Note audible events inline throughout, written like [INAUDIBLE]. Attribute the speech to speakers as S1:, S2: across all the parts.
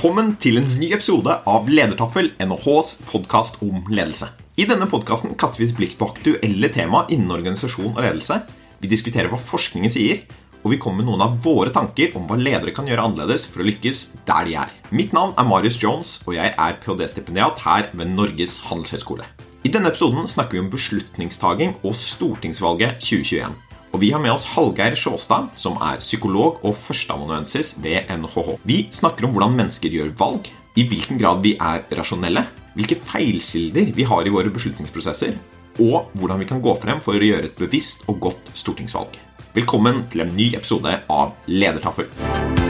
S1: Velkommen til en ny episode av Ledertaffel, NHHs podkast om ledelse. I denne podkasten kaster vi et blikk på aktuelle tema innen organisasjon og ledelse. Vi diskuterer hva forskningen sier, og vi kommer med noen av våre tanker om hva ledere kan gjøre annerledes for å lykkes der de er. Mitt navn er Marius Jones, og jeg er ph.d.-stipendiat her ved Norges handelshøyskole. I denne episoden snakker vi om beslutningstaking og stortingsvalget 2021. Og vi har med oss Hallgeir Sjåstad, som er psykolog og førsteamanuensis ved NHH. Vi snakker om hvordan mennesker gjør valg, i hvilken grad vi er rasjonelle, hvilke feilkilder vi har i våre beslutningsprosesser, og hvordan vi kan gå frem for å gjøre et bevisst og godt stortingsvalg. Velkommen til en ny episode av Ledertaffel.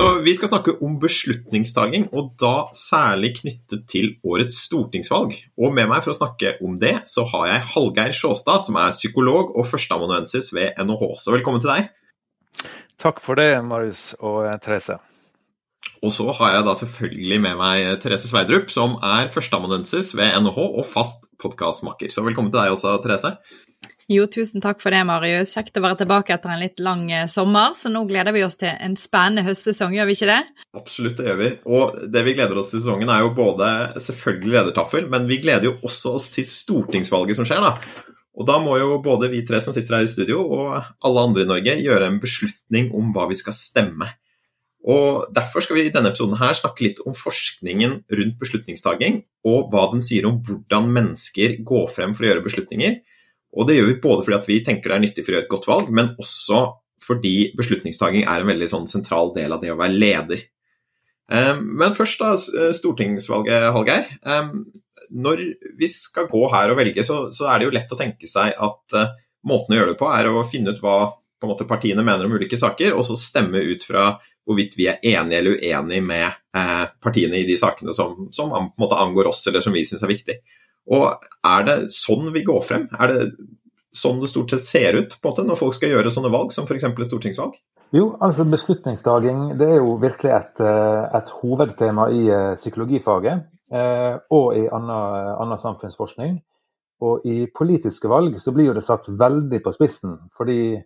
S1: Så Vi skal snakke om beslutningstaking, og da særlig knyttet til årets stortingsvalg. Og med meg for å snakke om det, så har jeg Hallgeir Sjåstad, som er psykolog og førsteamanuensis ved NHH. Så velkommen til deg.
S2: Takk for det, Marius og Therese.
S1: Og så har jeg da selvfølgelig med meg Therese Sveidrup, som er førsteamanuensis ved NHH og fast podkastmakker. Så velkommen til deg også, Therese.
S3: Jo, tusen takk for det, Marius. Kjekt å være tilbake etter en litt lang eh, sommer. Så nå gleder vi oss til en spennende høstsesong, gjør vi ikke det?
S1: Absolutt, det gjør vi. Og det vi gleder oss til sesongen, er jo både selvfølgelig ledertaffel, men vi gleder jo også oss til stortingsvalget som skjer, da. Og da må jo både vi tre som sitter her i studio, og alle andre i Norge gjøre en beslutning om hva vi skal stemme. Og Derfor skal vi i denne episoden her snakke litt om forskningen rundt beslutningstaking, og hva den sier om hvordan mennesker går frem for å gjøre beslutninger og det gjør vi både fordi vi tenker det er nyttig for å gjøre et godt valg, men også fordi beslutningstaking er en veldig sånn sentral del av det å være leder. Ehm, men først da, eh, stortingsvalget, Hallgeir. Ehm, når vi skal gå her og velge, så, er det jo lett å tenke seg at måten å gjøre det på er å finne ut hva måte, partiene mener om ulike saker, og så stemme ut fra hvorvidt vi er enige eller uenige med partiene i de sakene som, som måte, angår oss, eller som vi syns er viktig. Og er det sånn vi går frem? Er det sånn det stort sett ser ut på en måte, når folk skal gjøre sånne valg, som f.eks. stortingsvalg?
S2: Jo, altså beslutningstaging det er jo virkelig et, eh, et hovedtema i eh, psykologifaget eh, og i annen, samfunnsforskning. Og i politiske valg så blir jo det satt veldig på spissen, fordi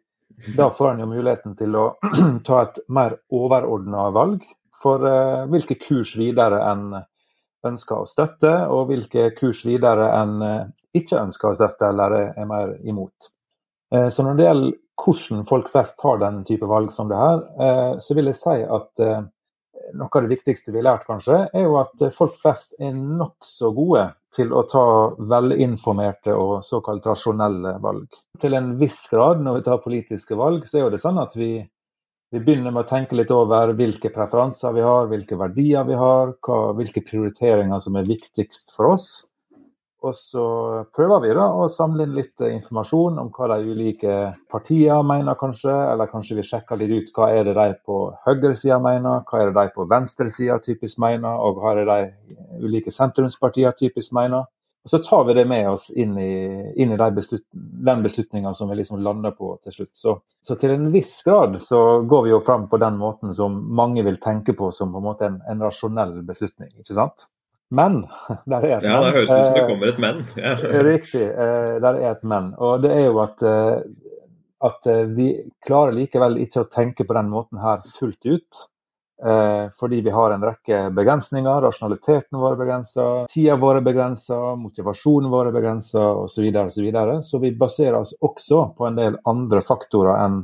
S2: da får en jo muligheten til å [CLEARS THROAT] ta et mer overordna valg for hvilke kurs videre enn ønsker å støtte, og hvilke kurs videre enn eh, ikke ønsker å støtte eller er mer imot. Eh, så når det gjelder hvordan folk flest tar den type valg som det her, eh, så vil jeg si at noe av det viktigste vi har lært, kanskje, er jo at folk flest er nokså gode til å ta velinformerte og såkalt rasjonelle valg. Til en viss grad, når vi tar politiske valg, så er jo det sånn at vi vi begynner med å tenke litt over hvilke preferanser vi har, hvilke verdier vi har, hvilke prioriteringer som er viktigst for oss. Og så prøver vi da å samle inn litt informasjon om hva de ulike partiene mener, kanskje. Eller kanskje vi sjekker litt ut hva er det de på høyresida mener, hva er det de på venstresida typisk mener, og hva er det de ulike sentrumspartiene typisk mener. Og Så tar vi det med oss inn i, inn i de beslut, den beslutninga som vi liksom lander på til slutt. Så, så, til en viss grad så går vi jo fram på den måten som mange vil tenke på som på en måte en, en rasjonell beslutning. ikke sant? Men [LAUGHS] der er et
S1: ja, men. Ja, det høres ut som det kommer et men.
S2: Ja. [LAUGHS] Riktig, eh, der er et men. Og det er jo at, eh, at eh, vi klarer likevel ikke å tenke på den måten her fullt ut. Eh, fordi vi har en rekke begrensninger. Rasjonaliteten vår er begrensa, tida vår er begrensa, motivasjonen vår er begrensa osv. Så, videre, og så, videre. så vi baserer oss også på en del andre faktorer enn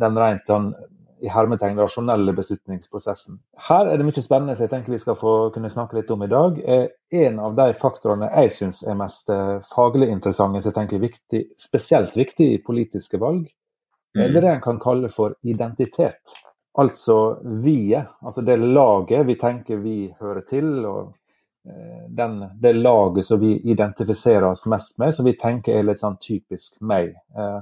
S2: den rent den, i hermetegn rasjonelle beslutningsprosessen. Her er det mye spennende som jeg tenker vi skal få kunne snakke litt om i dag. Eh, en av de faktorene jeg syns er mest eh, faglig interessante, som jeg tenker er viktig, spesielt viktig i politiske valg, det er det en kan kalle for identitet. Altså vi-et, altså det laget vi tenker vi hører til, og eh, den, det laget som vi identifiserer oss mest med, som vi tenker er litt sånn typisk meg. Eh,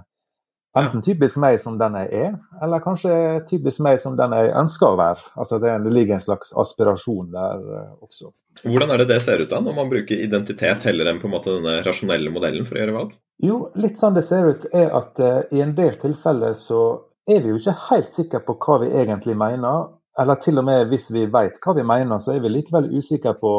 S2: Enten typisk meg som den jeg er, eller kanskje typisk meg som den jeg ønsker å være. Altså Det, ligger en slags aspirasjon der uh, også.
S1: Hvordan er det det ser ut da, når man bruker identitet heller enn på en måte denne rasjonelle modellen for å gjøre valg?
S2: Jo, litt sånn det ser ut er at i en del tilfeller så er vi jo ikke helt sikre på hva vi egentlig mener. Eller til og med hvis vi vet hva vi mener, så er vi likevel usikre på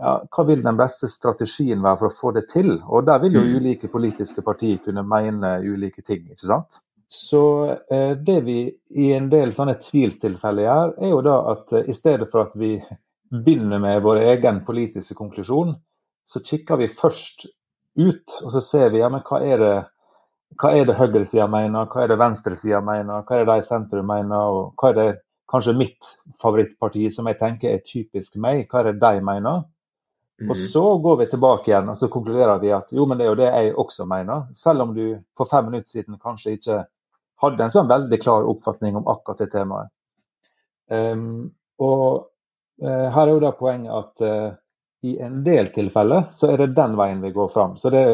S2: ja, hva vil den beste strategien være for å få det til? Og der vil jo mm. ulike politiske partier kunne mene ulike ting, ikke sant? Så eh, det vi i en del sånne tvilstilfeller gjør, er jo da at eh, i stedet for at vi begynner med vår egen politiske konklusjon, så kikker vi først ut, og så ser vi ja, men hva er det, hva er det høyresida mener, hva er det venstresida mener, hva er det de i sentrum mener, og hva er det kanskje mitt favorittparti som jeg tenker er typisk meg, hva er det de mener? Mm. Og så går vi tilbake igjen og så konkluderer vi at jo, men det er jo det jeg også mener. Selv om du for fem minutter siden kanskje ikke hadde en sånn veldig klar oppfatning om akkurat det temaet. Um, og uh, her er jo da poenget at uh, i en del tilfeller så er det den veien vi går fram. Så det,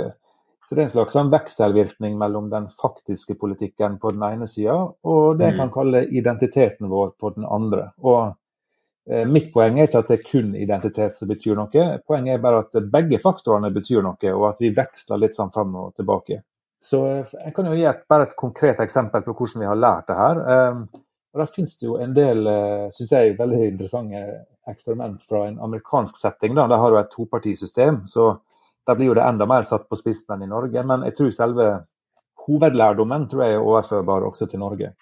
S2: så det er en slags sånn vekselvirkning mellom den faktiske politikken på den ene sida og det jeg kan mm. kalle identiteten vår på den andre. Og Eh, mitt poeng er ikke at det er kun identitet som betyr noe. Poenget er bare at begge faktorene betyr noe, og at vi veksler litt sånn fram og tilbake. Så eh, Jeg kan jo gi et, bare et konkret eksempel på hvordan vi har lært det her. Eh, og Da finnes det jo en del synes jeg, veldig interessante eksperiment fra en amerikansk setting. Da. Der har jo et topartisystem, så der blir jo det enda mer satt på spissen enn i Norge. Men jeg tror selve hovedlærdommen tror jeg er overførbar også til Norge.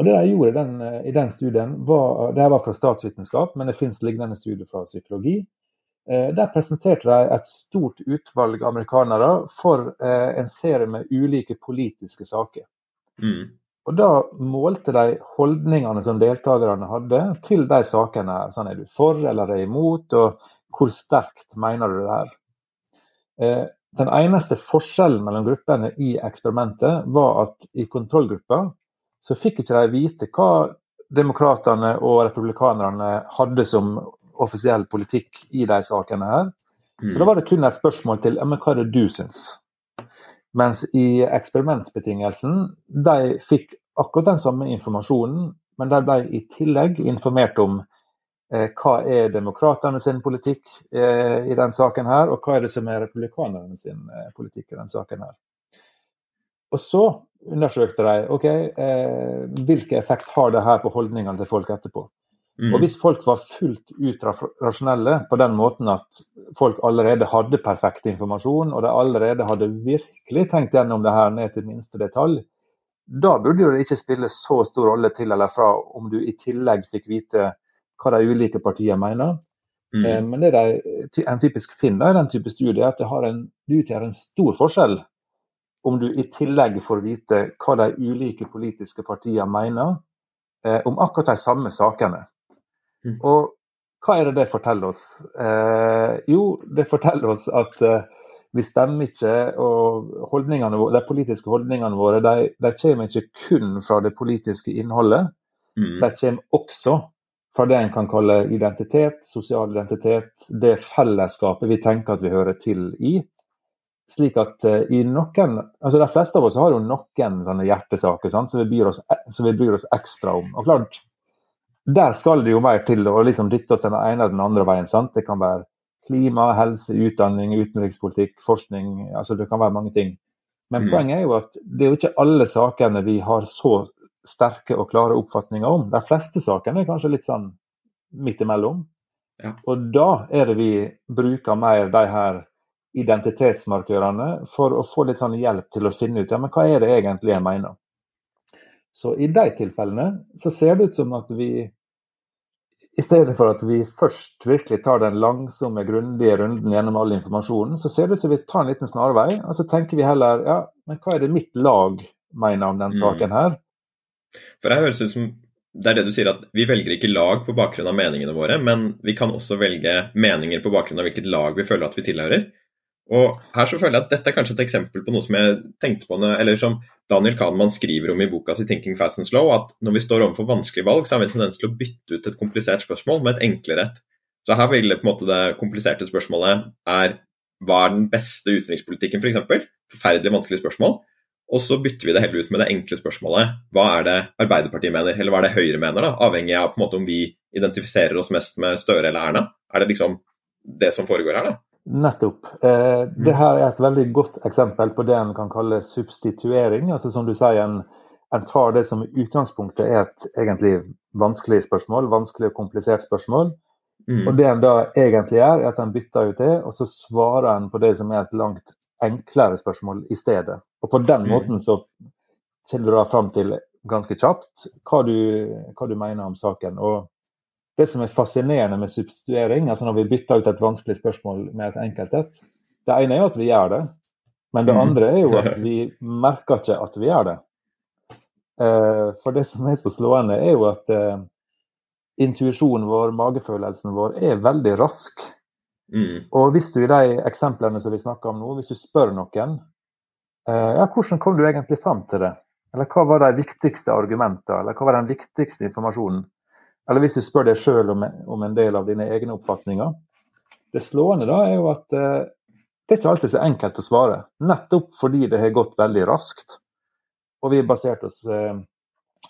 S2: Og Det jeg gjorde den, i den studien, var, det var fra statsvitenskap, men det finnes lignende studier fra psykologi. Eh, der presenterte de et stort utvalg amerikanere for eh, en serie med ulike politiske saker. Mm. Og Da målte de holdningene som deltakerne hadde til de sakene. sånn Er du for eller er imot, og hvor sterkt mener du det her? Den eneste forskjellen mellom gruppene i eksperimentet var at i kontrollgruppa så fikk ikke de vite hva demokratene og republikanerne hadde som offisiell politikk i de sakene her. Så da mm. var det kun et spørsmål til ja, men hva er det du syns? Mens i eksperimentbetingelsen, de fikk akkurat den samme informasjonen, men de ble i tillegg informert om eh, hva er demokraterne sin politikk eh, i den saken her, og hva er det som er republikanerne sin eh, politikk i den saken her. Og så undersøkte de ok, eh, hvilken effekt har det her på holdningene til folk etterpå. Mm. Og hvis folk var fullt ut rasjonelle på den måten at folk allerede hadde perfekt informasjon, og de allerede hadde virkelig tenkt gjennom det her ned til minste detalj, da burde det ikke spille så stor rolle til eller fra om du i tillegg fikk vite hva de ulike partiene mener. Mm. Eh, men det de, en typisk finner i den type studier, er at det, har en, det utgjør en stor forskjell om du i tillegg får vite hva de ulike politiske partiene mener eh, om akkurat de samme sakene. Mm. Og hva er det det forteller oss? Eh, jo, det forteller oss at eh, vi stemmer ikke, og de politiske holdningene våre de, de, kommer ikke kun fra det politiske innholdet. Mm. De kommer også fra det en kan kalle identitet, sosial identitet, det fellesskapet vi tenker at vi hører til i slik at uh, i noen altså De fleste av oss har jo noen sånne hjertesaker sant, som, vi bryr oss, som vi bryr oss ekstra om. Og klart, Der skal det jo mer til å liksom dytte oss den ene eller den andre veien. sant? Det kan være klima, helse, utdanning, utenrikspolitikk, forskning. altså Det kan være mange ting. Men mm. poenget er jo at det er jo ikke alle sakene vi har så sterke og klare oppfatninger om. De fleste sakene er kanskje litt sånn midt imellom. Ja. Og da er det vi bruker mer de her identitetsmarkørene for å få litt sånn hjelp til å finne ut ja, men hva er det egentlig jeg mener. Så i de tilfellene så ser det ut som at vi i stedet for at vi først virkelig tar den langsomme, grundige runden gjennom all informasjonen, så ser det ut som vi tar en liten snarvei, og så tenker vi heller ja, men hva er det mitt lag mener om den mm. saken her?
S1: For det høres ut som det er det du sier, at vi velger ikke lag på bakgrunn av meningene våre, men vi kan også velge meninger på bakgrunn av hvilket lag vi føler at vi tilhører. Og her så føler jeg at Dette er kanskje et eksempel på noe som jeg tenkte på, eller som Daniel Kahneman skriver om i boka si 'Thinking Fast and Slow', at når vi står overfor vanskelige valg, så har vi en tendens til å bytte ut et komplisert spørsmål med et enklere et. Så her vil på en måte det kompliserte spørsmålet er hva er den beste utenrikspolitikken, f.eks.? For Forferdelig vanskelig spørsmål. Og så bytter vi det heller ut med det enkle spørsmålet hva er det Arbeiderpartiet mener, eller hva er det Høyre mener, da, avhengig av på en måte om vi identifiserer oss mest med Støre eller Erna. Er det liksom det som foregår her, da?
S2: Nettopp. Eh, det her er et veldig godt eksempel på det en kan kalle substituering. altså Som du sier, en, en tar det som i utgangspunktet er et egentlig vanskelig spørsmål, vanskelig og komplisert spørsmål. Mm. Og det en da egentlig gjør, er at en bytter ut det, og så svarer en på det som er et langt enklere spørsmål i stedet. Og på den mm. måten så kommer du da fram til ganske kjapt hva du, hva du mener om saken. Og det som er fascinerende med substituering, altså når vi bytter ut et vanskelig spørsmål med et enkelt et, det ene er jo at vi gjør det, men det mm. andre er jo at [LAUGHS] vi merker ikke at vi gjør det. Eh, for det som er så slående, er jo at eh, intuisjonen vår, magefølelsen vår, er veldig rask. Mm. Og hvis du i de eksemplene som vi snakker om nå, hvis du spør noen ja, hvordan kom du egentlig fram til det? Eller hva var de viktigste argumentene, eller hva var den viktigste informasjonen? Eller hvis du spør deg sjøl om, om, en del av dine egne oppfatninger. Det slående da er jo at eh, det er ikke alltid så enkelt å svare. Nettopp fordi det har gått veldig raskt. Og vi har basert oss eh,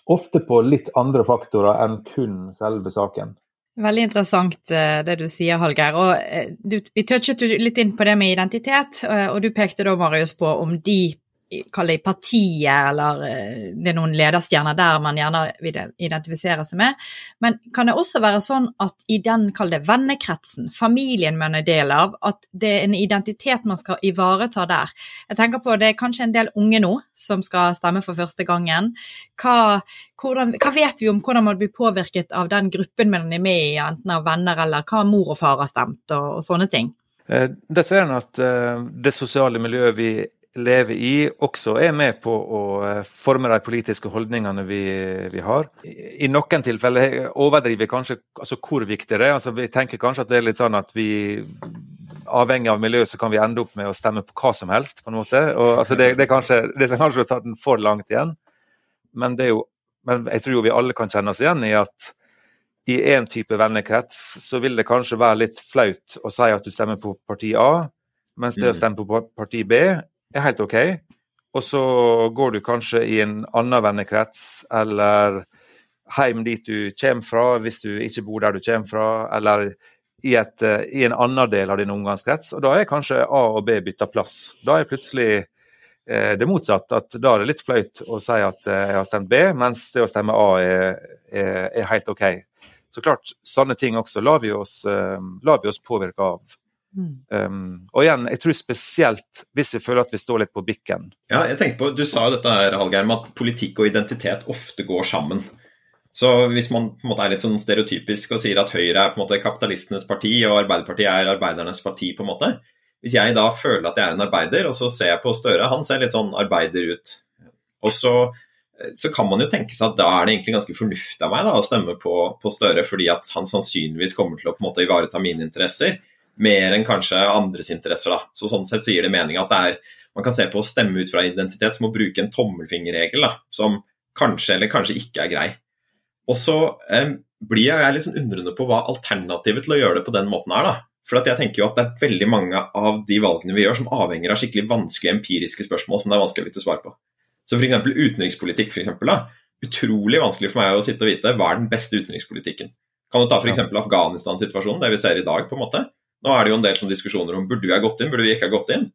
S2: ofte på litt andre faktorer enn kun selve saken.
S3: Veldig interessant eh, det du sier, Hallgeir. Eh, vi touchet litt inn på det med identitet, eh, og du pekte da, Marius, på om de kall det partiet, eller eh, det er noen lederstjerner der man gjerne vil identifisere seg med. Men kan det også være sånn at i den kall det vennekretsen, familien man er del av, at det er en identitet man skal ivareta der? Jeg tenker på det er kanskje en del unge nå som skal stemme for første gangen. Hva, hvordan, hva vet vi om hvordan man blir påvirket av den gruppen man er med i, enten av venner eller hva mor og far har stemt, og, og sånne ting?
S2: Eh, det ser en at uh, det sosiale miljøet vi lever i, også er med på å eh, forme de politiske holdningene vi, vi har. I, noen tilfeller overdriver vi kanskje altså hvor viktig det er. Altså, vi tenker kanskje at det er litt sånn at vi avhengig av miljøet så kan vi ende opp med å stemme på hva som helst. på en måte. Og, altså, det, det, er kanskje, det er kanskje å ta den for langt igjen, men, det er jo, men jeg tror jo vi alle kan kjenne oss igjen i at i én type vennekrets så vil det kanskje være litt flaut å si at du stemmer på parti A, mens det å mm. stemme på parti B er helt OK. Og så går du kanskje i en annen vennekrets eller hjem dit du kommer fra, hvis du ikke bor der du kommer fra, eller i, et, eh, i en annen del av din omgangskrets. Og da er kanskje A og B bytta plass. Da er plutselig eh, det motsatt. at Da er det litt flaut å si at eh, jeg har stemt B, mens det å stemme A er, er, er helt OK. Så klart, sånne ting også lar vi oss, lar vi oss påvirke av. Mm. Um, og igjen, jeg tror spesielt hvis vi føler at vi står litt på bikken.
S1: Ja, jeg tenker på, Du sa jo dette her, Hallgeir, med at politikk og identitet ofte går sammen. Så hvis man på en måte er litt sånn stereotypisk og sier at Høyre er på en måte kapitalistenes parti og Arbeiderpartiet er arbeidernes parti, på en måte. Hvis jeg da føler at jeg er en arbeider, og så ser jeg på Støre, han ser litt sånn arbeider ut. Og så, så kan man jo tenke seg at da er det egentlig ganske fornuftig av meg da, å stemme på, på Støre, fordi at han sannsynligvis kommer til å på en måte ivareta mine interesser mer enn kanskje andres interesser. Da. Så Sånn sett sier det meninga at det er, man kan se på å stemme ut fra identitet som å bruke en tommelfingerregel da, som kanskje eller kanskje ikke er grei. Og så eh, blir jeg litt sånn undrende på hva alternativet til å gjøre det på den måten er. da. For jeg tenker jo at det er veldig mange av de valgene vi gjør som avhenger av skikkelig vanskelige empiriske spørsmål som det er vanskelig å vite svar på. Så f.eks. utenrikspolitikk. For eksempel, da. Utrolig vanskelig for meg å sitte og vite hva er den beste utenrikspolitikken. Kan du ta f.eks. Afghanistan-situasjonen, det vi ser i dag. på en måte. Nå er det jo en del sånn diskusjoner om burde vi ha gått inn, burde vi ikke ha gått inn.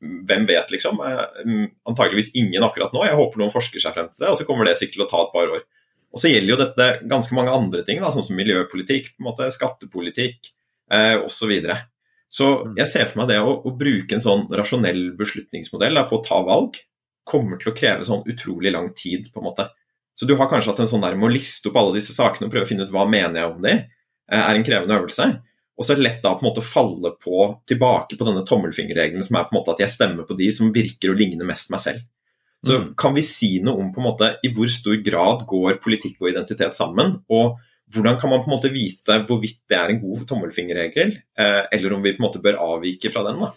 S1: Hvem vet, liksom. Eh, mm, antageligvis ingen akkurat nå. Jeg håper noen forsker seg frem til det, og så kommer det sikkert til å ta et par år. Og så gjelder jo dette ganske mange andre ting, da, sånn som miljøpolitikk, måte, skattepolitikk eh, osv. Så, så mm. jeg ser for meg det å, å bruke en sånn rasjonell beslutningsmodell da, på å ta valg, kommer til å kreve sånn utrolig lang tid, på en måte. Så du har kanskje hatt en sånn der med å liste opp alle disse sakene og prøve å finne ut hva mener jeg om de, eh, er en krevende øvelse. Og så er det lett da på en måte å falle på, tilbake på denne tommelfingerregelen som er på en måte at jeg stemmer på de som virker å ligne mest meg selv. Så mm. Kan vi si noe om på en måte i hvor stor grad går politikk og identitet sammen? Og hvordan kan man på en måte vite hvorvidt det er en god tommelfingerregel, eh, eller om vi på en måte bør avvike fra den? da?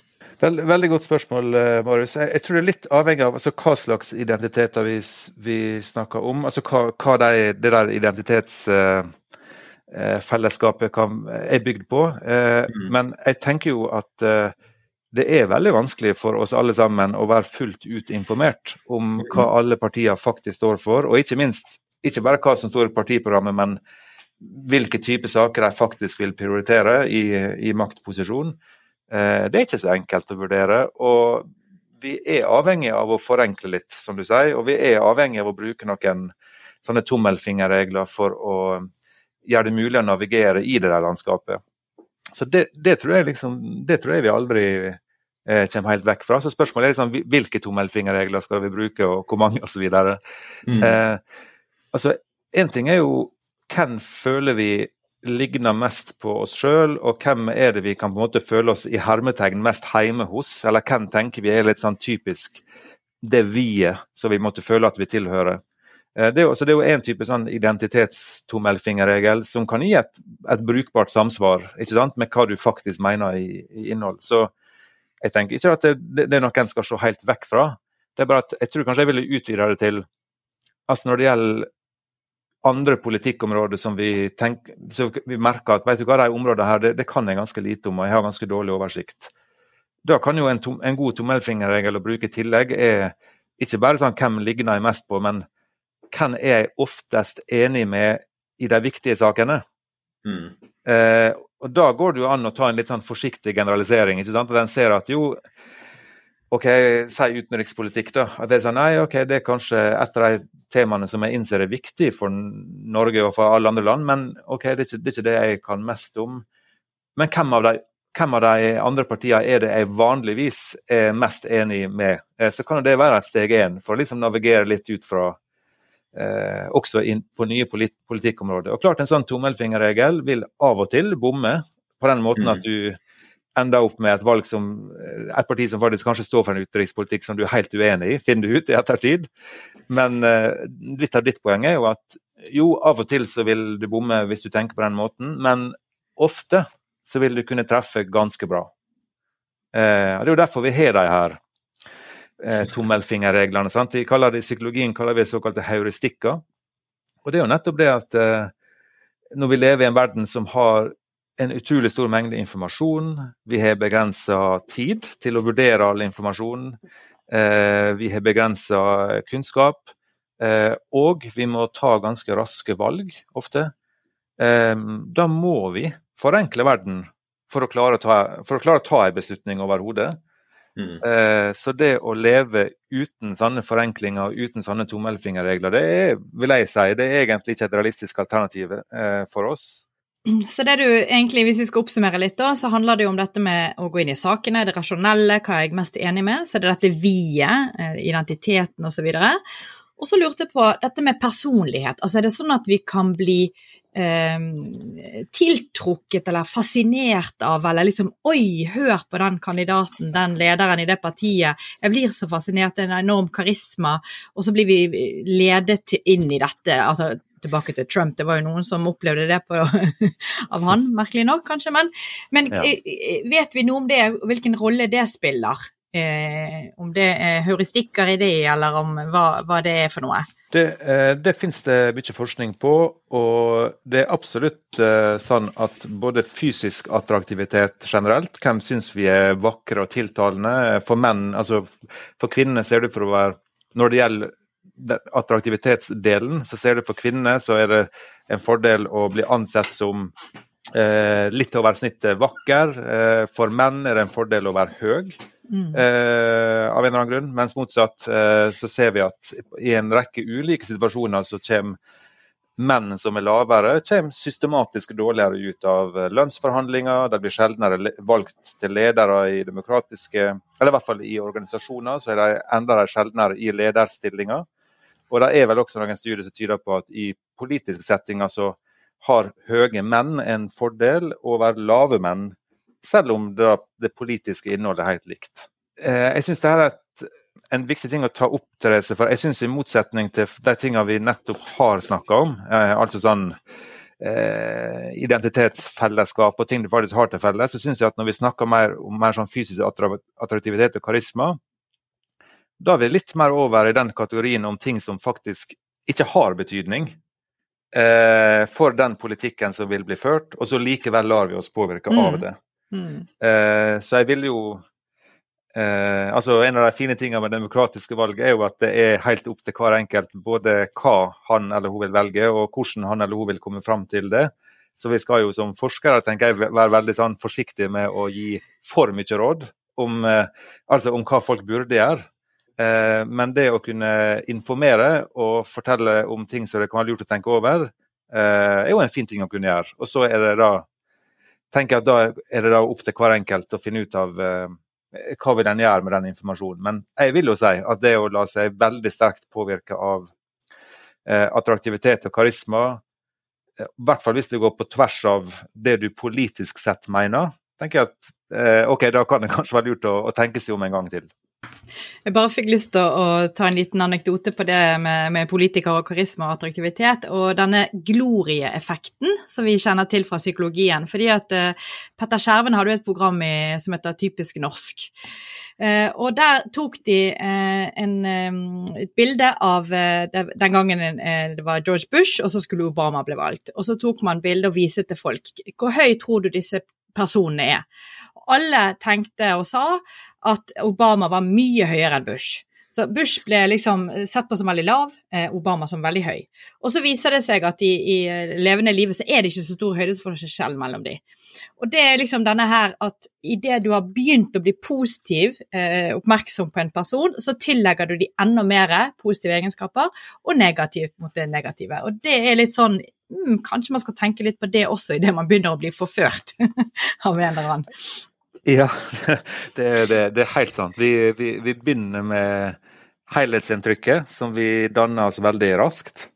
S2: Veldig, veldig godt spørsmål, eh, Marius. Jeg, jeg, tror det er litt avhengig av altså, hva slags identiteter vi, vi snakker om. Altså hva, hva det, det der identitets... Uh, fellesskapet kan, er bygd på. Eh, mm. Men jeg tenker jo at eh, det er veldig vanskelig for oss alle sammen å være fullt ut informert om hva alle partier faktisk står for, og ikke minst ikke bare hva som står i partiprogrammet, men hvilke type saker de faktisk vil prioritere i, i maktposisjon. Eh, det er ikke så enkelt å vurdere. og vi er avhengig av å forenkle litt, som du sier, og vi er avhengig av å bruke noen sånne tommelfingerregler for å gjøre det mulig å navigere i det der landskapet. Så det, det, tror, jeg liksom, det tror jeg vi aldri eh, kommer helt vekk fra. Så spørsmålet er liksom, hvilke tommelfingerregler skal vi bruke, og hvor mange osv. Mm. Eh, altså, en ting er jo hvem føler vi ligner mest på oss sjøl, og hvem er det vi kan på en måte føle oss i hermetegn mest hjemme hos? Eller hvem tenker vi er litt sånn typisk det vi-et som vi måtte føle at vi tilhører? Eh, det er, jo, det er jo en type sånn identitetstommelfingerregel som kan gi et, et, brukbart samsvar ikke sant, med hva du faktisk mener i, i innhold. Så jeg tenker ikke at det, det, det er noe en skal se helt vekk fra. Det er bare at jeg tror kanskje jeg ville utvide det til altså Når det gjelder andre politikkområder som vi, tenker, så vi merker at vet du hva, de områdene her, det, det, kan jeg ganske lite om, og jeg har ganske dårlig oversikt. Da kan jo en, tom, en god tommelfingerregel å bruke i tillegg er ikke bare sånn hvem ligner jeg mest på, men hvem er jeg oftest enig med i de viktige sakene? Mm. Eh, og Da går det jo an å ta en litt sånn forsiktig generalisering. ikke sant? Og den ser at jo, OK, si utenrikspolitikk, da. At det er sånn, nei, ok, det er kanskje et av de temaene som jeg innser er viktig for Norge og for alle andre land, men ok, det er ikke det, er ikke det jeg kan mest om. Men hvem av, de, hvem av de andre partiene er det jeg vanligvis er mest enig med? Eh, så kan det være et steg én, for å liksom navigere litt ut fra eh, også inn på nye polit politikkområder. Og klart En sånn tommelfingerregel vil av og til bomme, på den måten at mm. du ender opp med et valg som eh, et parti som faktisk kanskje står for en utenrikspolitikk som du er helt uenig i, finner du ut i ettertid. Men eh, litt av ditt poeng er jo at jo, av og til så vil du bomme hvis du tenker på den måten, men ofte så vil du kunne treffe ganske bra. og det er jo derfor vi har de her uh, tommelfingerreglene. sant? Vi kaller det, I psykologien kaller vi det såkalte heuristikker. Og det er jo nettopp det at når vi lever i en verden som har en utrolig stor mengde informasjon. Vi har begrensa tid til å vurdere all informasjon. Eh, vi har begrensa kunnskap. Eh, og vi må ta ganske raske valg ofte. Eh, da må vi forenkle verden for å klare å ta, ta en beslutning overhodet. Mm. Eh, så det å leve uten sånne forenklinger og uten sånne tommelfingerregler, det er, vil jeg si, det er egentlig ikke et realistisk alternativ eh, for oss.
S3: Så det du egentlig, hvis vi skal oppsummere litt, da, så handler det jo om dette med å gå inn i sakene, det rasjonelle, hva er jeg mest enig med, så er det dette vi-et, eh, identiteten osv. Og så lurte jeg på dette med personlighet. Altså er det sånn at vi kan bli eh, tiltrukket eller fascinert av, eller liksom Oi, hør på den kandidaten, den lederen i det partiet. Jeg blir så fascinert, det er en enorm karisma. Og så blir vi ledet inn i dette. altså tilbake til Trump. Det var jo noen som opplevde det på, [LAUGHS] av han, merkelig nok, kanskje. Men, men ja. vet vi noe om det, hvilken rolle det spiller? Eh, om det er heuristikker i det, eller om hva, hva det er for noe?
S2: Det, eh, det finnes det mye forskning på, og det er absolutt eh, sånn at både fysisk attraktivitet generelt, hvem syns vi er vakre og tiltalende, for menn, altså for kvinnene ser det for å være Når det gjelder attraktivitetsdelen, så ser du for kvinner så er det en fordel å bli ansett som eh, litt over snittet vakker. Eh, for menn er det en fordel å være høy. Mm. Eh, av en eller annen grunn. Mens motsatt eh, så ser vi at i en rekke ulike situasjoner så kommer menn som er lavere, kommer systematisk dårligere ut av lønnsforhandlinger. De blir sjeldnere valgt til ledere i demokratiske Eller i hvert fall i organisasjoner, så er de enda sjeldnere i lederstillinger. Og det er vel også noen studier som tyder på at i politiske settinger så har høye menn en fordel over lave menn, selv om det, det politiske innholdet er helt likt. Eh, jeg syns det er et, en viktig ting å ta opp, Therese, for jeg syns i motsetning til de tingene vi nettopp har snakka om, eh, altså sånn eh, identitetsfellesskap og ting du faktisk har til felles, så syns jeg at når vi snakker mer om mer sånn fysisk attraktivitet og karisma, da er vi litt mer over i den kategorien om ting som faktisk ikke har betydning eh, for den politikken som vil bli ført, og så likevel lar vi oss påvirke mm. av det. Mm. Eh, så jeg vil jo Eh, altså En av de fine tingene med demokratiske valg er jo at det er helt opp til hver enkelt både hva han eller hun vil velge, og hvordan han eller hun vil komme fram til det. Så vi skal jo som forskere tenker jeg, være veldig sånn forsiktige med å gi for mye råd om, eh, altså om hva folk burde gjøre. Eh, men det å kunne informere og fortelle om ting som det kan være lurt å tenke over, eh, er jo en fin ting å kunne gjøre. Og så er det da tenker jeg at da er det da opp til hver enkelt å finne ut av eh, hva vil den gjøre med den informasjonen. Men jeg vil jo si at det å la seg veldig sterkt påvirke av eh, attraktivitet og karisma, eh, i hvert fall hvis det går på tvers av det du politisk sett mener, tenker jeg at eh, ok, da kan det [LAUGHS] kanskje være lurt å, å tenke seg om en gang til.
S3: Jeg bare fikk lyst til å, ta en liten anekdote på det med, med politikere og karisma og attraktivitet, og denne glorieeffekten som vi kjenner til fra psykologien. fordi at uh, Petter Skjerven hadde jo et program i, som heter Typisk norsk. Uh, og der tok de uh, en, um, et bilde av den gangen det var George Bush, og så skulle Obama bli valgt. Og så tok man bilde og viste til folk. Hvor høy tror du disse personene er? Alle tenkte og sa at Obama var mye høyere enn Bush. Så Bush ble liksom sett på som veldig lav, eh, Obama som veldig høy. Og så viser det seg at i, i levende livet så er det ikke så stor høydesforskjell mellom de. Og det er liksom denne her at idet du har begynt å bli positiv, eh, oppmerksom på en person, så tillegger du de enda mer positive egenskaper, og negativt mot det negative. Og det er litt sånn mm, Kanskje man skal tenke litt på det også idet man begynner å bli forført [LAUGHS] av en eller annen.
S2: Ja, [LAUGHS] det, det, det er helt sant. Vi, vi, vi, begynner med helhetsinntrykket, som vi danner oss veldig raskt.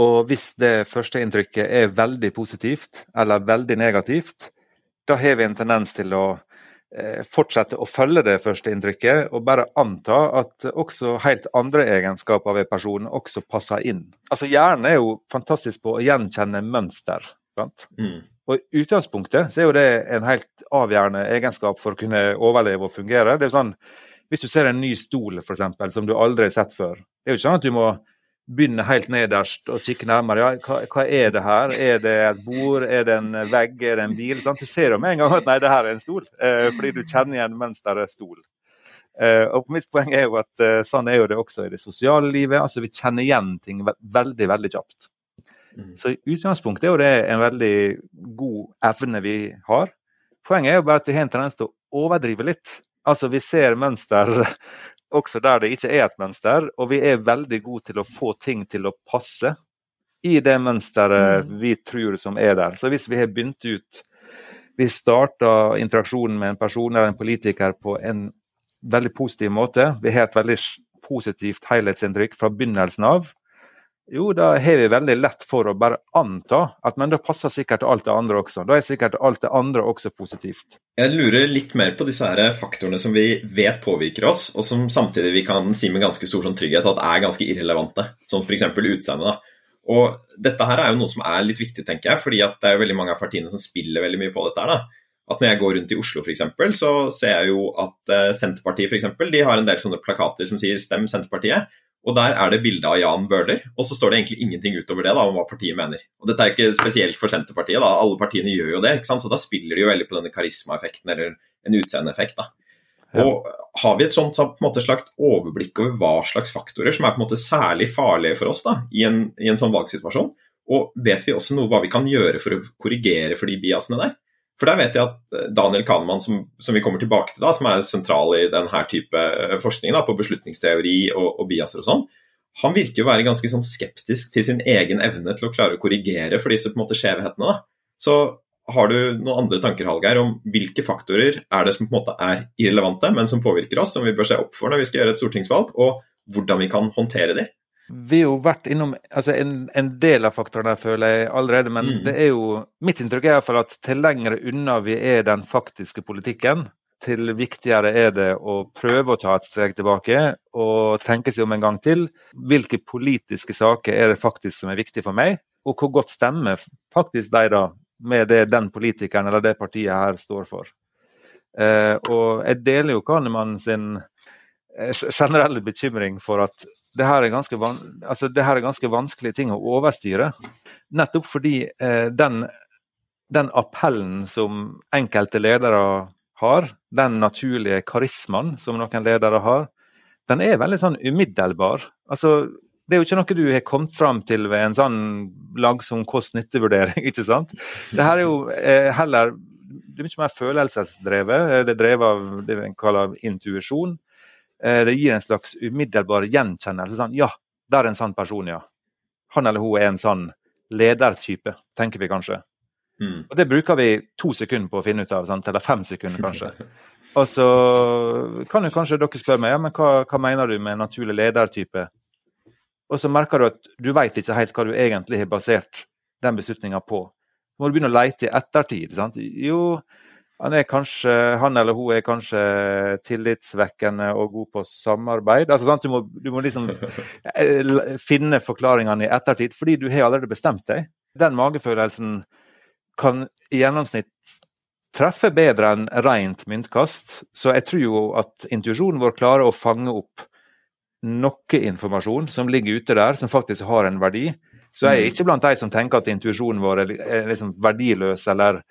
S2: Og hvis det førsteinntrykket er veldig positivt eller veldig negativt, da har vi en tendens til å eh, fortsette å følge det første inntrykket, og bare anta at også helt andre egenskaper ved personen også passer inn. Altså Hjernen er jo fantastisk på å gjenkjenne mønster. Sant? Mm. Og I utgangspunktet så er jo det en helt avgjørende egenskap for å kunne overleve og fungere. Det er jo sånn, Hvis du ser en ny stol for eksempel, som du aldri har sett før, det er jo ikke sånn at du må begynne helt nederst og kikke nærmere. Ja, hva, hva, er det her? Er det et bord? Er det en vegg? Er det en bil? Sånn, Du ser jo med en gang at nei, det her er en stol, eh, fordi du kjenner igjen mønsteret stol. Eh, og Mitt poeng er jo at eh, sånn er jo det også i det sosiale livet. altså Vi kjenner igjen ting veldig, veldig kjapt. Mm. Så utgangspunktet er jo det en veldig god evne vi har. Poenget er jo bare at vi har en tendens til å overdrive litt. Altså vi ser mønster [LAUGHS] også der det ikke er et mønster, og vi er veldig gode til å få ting til å passe i det mønsteret mm. vi tror som er der. Så hvis vi har begynt ut Vi starta interaksjonen med en person eller en politiker på en veldig positiv måte. Vi har et veldig positivt helhetsinntrykk fra begynnelsen av. Jo, da har vi veldig lett for å bare anta at men da passer sikkert alt det andre også. Da er sikkert alt det andre også positivt.
S1: Jeg lurer litt mer på disse her faktorene som vi vet påvirker oss, og som samtidig vi kan si med ganske stor sånn trygghet at er ganske irrelevante, som f.eks. utseendet. Og dette her er jo noe som er litt viktig, tenker jeg, fordi at det er veldig mange av partiene som spiller veldig mye på dette her. da. At når jeg går rundt i Oslo f.eks., så ser jeg jo at eh, Senterpartiet eksempel, de har en del sånne plakater som sier 'stem Senterpartiet'. Og Der er det bilde av Jan Bøhler, og så står det egentlig ingenting utover det da, om hva partiet mener. Og Dette er ikke spesielt for Senterpartiet, da. alle partiene gjør jo det. ikke sant? Så da spiller de jo veldig på denne karismaeffekten eller en utseendeeffekt. da. Ja. Og Har vi et sånt måte slags overblikk over hva slags faktorer som er på en måte særlig farlige for oss da, i en, i en sånn valgsituasjon? Og vet vi også noe hva vi kan gjøre for å korrigere for de biasene der? For der vet jeg at eh, Daniel Kahneman, som, som, vi kommer tilbake til, da, som er sentral i denne type eh, forskning da, på beslutningsteori og, og biaser og sånn, han virker å være ganske sånn skeptisk til sin egen evne til å klare å korrigere for disse på en måte skjevhetene. Så har du noen andre tanker Hallgeir, om hvilke faktorer er det som på en måte er irrelevante, men som påvirker oss, som vi bør se opp for når vi skal gjøre et stortingsvalg, og hvordan vi kan håndtere de?
S2: Vi har jo vært innom altså en, en, del av faktorene, føler jeg allerede. Men mm. det er jo mitt inntrykk er iallfall at til lengre unna vi er den faktiske politikken, til viktigere er det å prøve å ta et steg tilbake og tenke seg om en gang til. Hvilke politiske saker er det faktisk som er viktig for meg, og hvor godt stemmer faktisk de da med det den politikeren eller det partiet her står for. Eh, og jeg deler jo Kahneman sin generelle bekymring for at det her, altså det her er ganske vanskelige ting å overstyre. Nettopp fordi eh, den, den, appellen som enkelte ledere har, den naturlige karismaen som noen ledere har, den er veldig sånn umiddelbar. Altså, det er jo ikke noe du har kommet fram til ved en sånn langsom kost-nytte-vurdering, [LAUGHS] ikke sant? Det her er jo eh, heller det er mye mer følelsesdrevet. Det er drevet av det vi kaller intuisjon. Eh, det gir en slags umiddelbar gjenkjennelse. Sånn, ja, der er en sånn person, ja. Han eller hun er en sånn ledertype, tenker vi kanskje. Mm. Og Det bruker vi to sekunder på å finne ut av, sant? eller fem sekunder kanskje. [LAUGHS] Og så kan jo kanskje dere spørre meg ja, men hva, hva mener du med naturlig ledertype. Og så merker du at du veit ikke helt hva du egentlig har basert den beslutninga på. Så må du begynne å leite i ettertid. Sant? Jo, han, kanskje, han eller hun er kanskje tillitsvekkende og god på samarbeid. Altså, sant? Du, må, du må liksom eh, finne forklaringene i ettertid, fordi du har allerede bestemt deg. Den magefølelsen kan i gjennomsnitt treffe bedre enn rent myntkast. Så jeg tror jo at intuisjonen vår klarer å fange opp noe informasjon som ligger ute der, som faktisk har en verdi. Så jeg er mm. ikke blant de som tenker at intuisjonen vår er liksom verdiløs, eller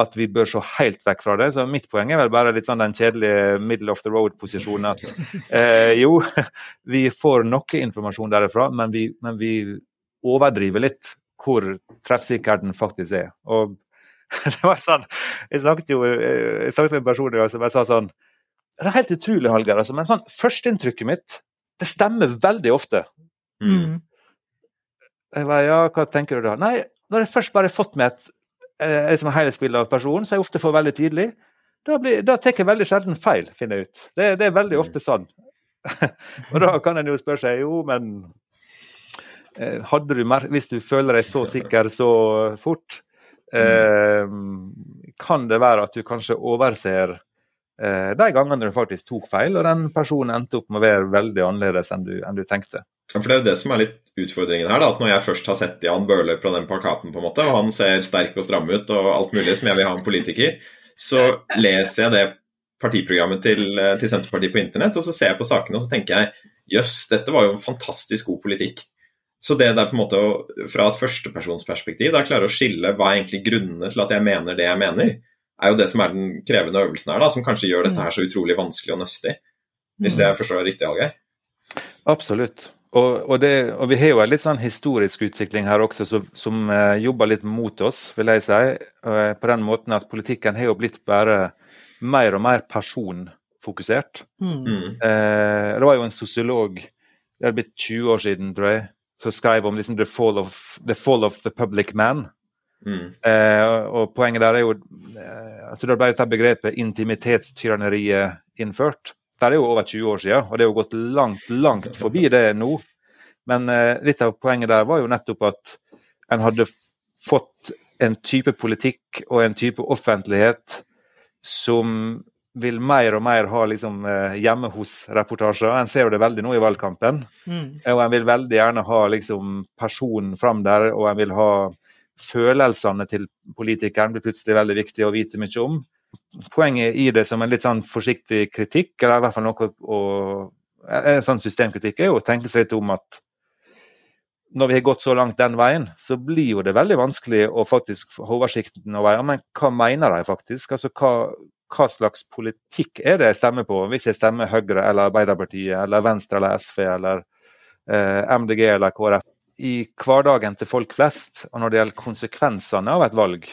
S2: at vi bør se helt vekk fra det. Så mitt poeng er vel bare litt sånn den kjedelige middle of the road-posisjonen. At [LAUGHS] eh, jo, [LAUGHS] vi får noe informasjon derifra, men vi, men vi overdriver litt hvor treffsikker den faktisk er. Og [LAUGHS] det var sånn, Jeg snakket jo jeg snakket med en person som jeg sa sånn Det er helt utrolig, Hallgeir, altså, men sånn, førsteinntrykket mitt det stemmer veldig ofte. Mm. Jeg var, ja, hva tenker du da? Nei, når jeg først bare har fått med et, eh, et, et helhetsbilde av personen, som jeg ofte får veldig tidlig, da, blir, da tar jeg veldig sjelden feil, finner jeg ut. Det, det er veldig ofte sånn. [LAUGHS] og da kan en jo spørre seg jo, men eh, hadde du mer, Hvis du føler deg så sikker så fort, eh, kan det være at du kanskje overser eh, de gangene du faktisk tok feil, og den personen endte opp med å være veldig annerledes enn du, enn du tenkte.
S1: For Det er jo det som er litt utfordringen her. da, at Når jeg først har sett Jan Bøhler på den plakaten, på en måte, og han ser sterk og stram ut og alt mulig som jeg vil ha en politiker, så leser jeg det partiprogrammet til, eh, til Senterpartiet på internett, og så ser jeg på sakene og så tenker jeg jøss, dette var jo en fantastisk god politikk. Så det der på en måte fra et førstepersonsperspektiv da klarer å skille hva er egentlig grunnene til at jeg mener det jeg mener, er jo det som er den krevende øvelsen her, da, som kanskje gjør dette her så utrolig vanskelig og nøstig. Hvis jeg forstår det riktig, Algeir?
S2: Absolutt. Og, og, det, og, vi har jo en litt sånn historisk utvikling her også som, som uh, jobber litt mot oss, vil jeg si. Uh, på den måten at politikken har jo blitt bare mer og mer personfokusert. Mm. mm. Eh, det var jo en sosiolog, det er blitt 20 år siden, tror jeg, som skrev om liksom, the, fall of, the, fall of the public man. Mm. Eh, og Poenget der er jo eh, at det ble dette begrepet intimitetstyranneriet innført. Det er jo over 20 år siden, og det er jo gått langt, langt forbi det nå. Men eh, litt av poenget der var jo nettopp at en hadde fått en type politikk og en type offentlighet som vil mer og mer ha liksom, eh, hjemme hos-reportasjer. En ser jo det veldig nå i valgkampen. Mm. Og en vil veldig gjerne ha liksom, personen fram der, og en vil ha følelsene til politikeren blir plutselig veldig viktig å vite mye om poenget i det som en litt sånn forsiktig kritikk, eller i hvert fall noe å, en sånn systemkritikk, er jo å tenke seg litt om at når vi har gått så langt den veien, så blir jo det veldig vanskelig å faktisk ha oversikten over ja, men hva mener de faktisk? Altså hva, hva, slags politikk er det jeg stemmer på, hvis jeg stemmer Høyre eller Arbeiderpartiet eller Venstre eller SV eller eh, MDG eller KrF? I hverdagen til folk flest, og når det gjelder konsekvensene av et valg,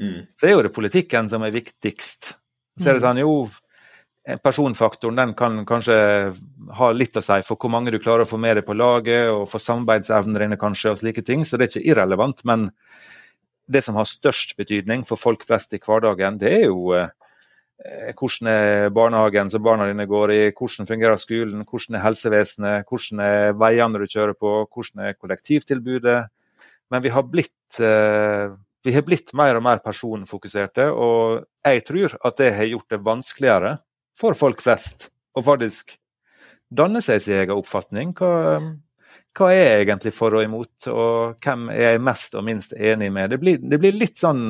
S2: Mm. Så er jo det politikken som er viktigst. Så er det mm. sånn, jo, Personfaktoren den kan kanskje ha litt å si for hvor mange du klarer å få med deg på laget, og for samarbeidsevner dine kanskje, og slike ting, så det er ikke irrelevant. Men det som har størst betydning for folk flest i hverdagen, det er jo eh, hvordan er barnehagen som barna dine går i, hvordan fungerer skolen, hvordan er helsevesenet, hvordan er veiene du kjører på, hvordan er kollektivtilbudet. Men vi har blitt eh, vi har blitt mer og mer personfokuserte, og jeg tror at det har gjort det vanskeligere for folk flest å faktisk danne seg sin egen oppfatning. Hva, hva, er jeg egentlig for og imot, og hvem er jeg mest og minst enig med? Det blir, det blir litt sånn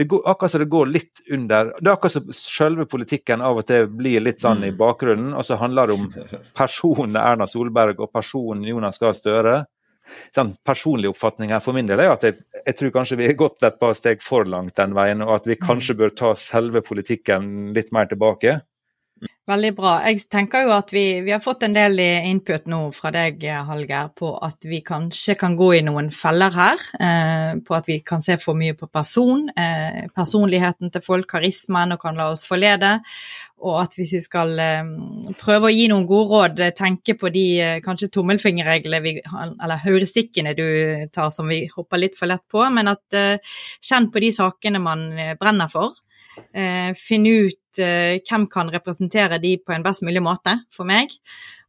S2: det går, akkurat som det går litt under Det er akkurat som selve politikken av og til blir litt sånn i mm. bakgrunnen, og så handler det om [LAUGHS] personen Erna Solberg og personen Jonas Gahr Støre sånn personlig oppfatning her for min del er at jeg, jeg, tror kanskje vi har gått et par steg for langt den veien, og at vi kanskje bør ta selve politikken litt mer tilbake.
S3: Veldig bra. Jeg tenker jo at vi, vi, har fått en del input nå fra deg, Hallgeir, på at vi kanskje kan gå i noen feller her. Eh, på at vi kan se for mye på person, eh, personligheten til folk, karismaen, og kan la oss forlede. Og at hvis vi skal eh, prøve å gi noen gode råd, eh, tenke på de eh, kanskje tommelfingerreglene, eller heuristikkene du tar som vi hopper litt for lett på, men at eh, kjenn på de sakene man brenner for. Eh, finn ut hvem kan representere de på en best mulig måte for meg.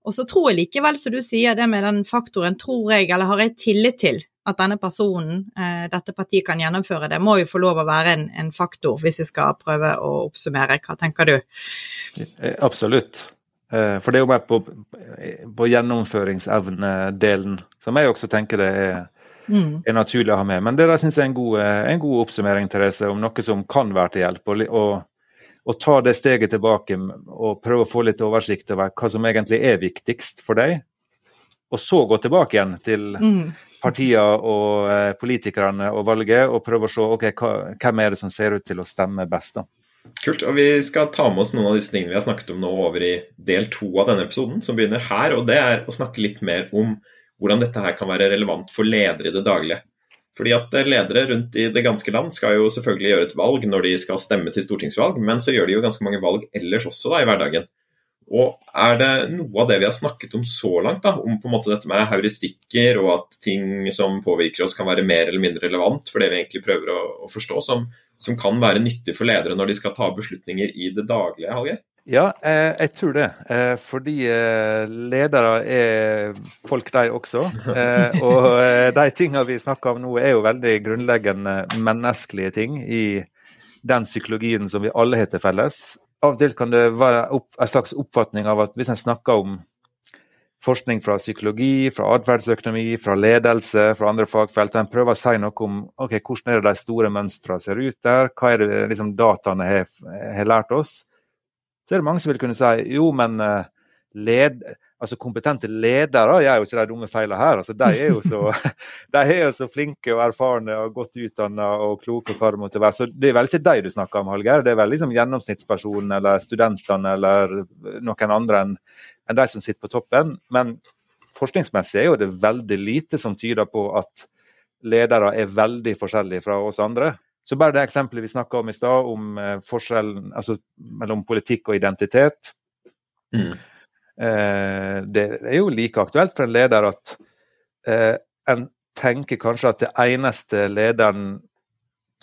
S3: Og så tror jeg likevel, som du sier, det med den faktoren, tror jeg, eller har jeg tillit til at denne personen, eh, dette partiet, kan gjennomføre det, må jo få lov å være en, en faktor, hvis vi skal prøve å oppsummere. Hva tenker du?
S2: Eh, absolutt. Eh, for det er jo mer på, på gjennomføringsevnedelen, som jeg også tenker det er mm. er naturlig å ha med. Men det der syns jeg er en god, eh, en god, oppsummering Therese, om noe som kan være til hjelp. Og, og, og, ta det steget tilbake og prøve å få litt oversikt over hva som egentlig er viktigst for deg. Og så gå tilbake igjen til mm. partiene og eh, politikerne og valget og prøve å se okay, hva, hvem er det som ser ut til å stemme best. da.
S1: Kult. og Vi skal ta med oss noen av disse tingene vi har snakket om nå over i del to av denne episoden, som begynner her. og Det er å snakke litt mer om hvordan dette her kan være relevant for ledere i det daglige. Fordi at eh, Ledere rundt i det ganske land skal jo selvfølgelig gjøre et valg når de skal stemme til stortingsvalg, men så gjør de jo ganske mange valg ellers også da i hverdagen. Og Er det noe av det vi har snakket om så langt, da, om på en måte dette med heuristikker og at ting som påvirker oss kan være mer eller mindre relevant for det vi egentlig prøver å, å forstå, som, som, kan være nyttig for ledere når de skal ta beslutninger i det daglige? Hallgeir?
S2: Ja, eh, jeg tror det. Eh, fordi eh, ledere er folk, de også. Og de tingene vi snakker om nå, er jo veldig grunnleggende menneskelige ting i den psykologien som vi alle har til felles. Av og til kan det være en slags oppfatning av at hvis en snakker om forskning fra psykologi, fra atferdsøkonomi, fra ledelse, fra andre fagfelt. En prøver å si noe om ok, hvordan er det de store mønstrene ser ut der, hva er det liksom, dataene har, har lært oss så er det mange som vil kunne si jo, men eh, led, altså kompetente ledere gjør jo ikke de dumme feilene her. Altså, de, er jo så, [LAUGHS] de er jo så flinke og erfarne og godt utdanna og kloke hva det måtte være. Så det er vel ikke de du snakker om, Hallgeir. Det er vel liksom gjennomsnittspersonen eller studentene eller noen andre enn en de som sitter på toppen. Men forskningsmessig er jo det veldig lite som tyder på at ledere er veldig forskjellige fra oss andre. Så bare det eksempelet vi snakka om i stad, om eh, forskjellen altså, mellom politikk og identitet. Mm. Eh, det er jo like aktuelt for en leder at eh, en tenker kanskje at det eneste lederen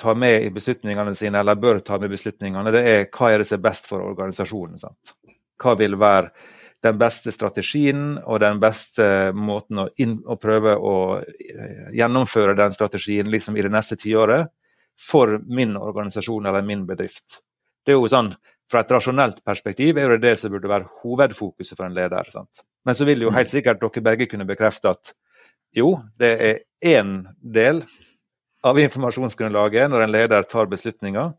S2: tar med i beslutningene sine, eller bør ta med i beslutningene, det er hva er det som er best for organisasjonen. Sant? Hva vil være den beste strategien og den beste måten å, inn, å prøve å eh, gjennomføre den strategien liksom i det neste tiåret for min organisasjon eller min bedrift. Det er jo sånn, Fra et rasjonelt perspektiv er det det som burde være hovedfokuset for en leder. Sant? Men så vil jo helt sikkert dere begge kunne bekrefte at jo, det er én del av informasjonsgrunnlaget når en leder tar beslutninger,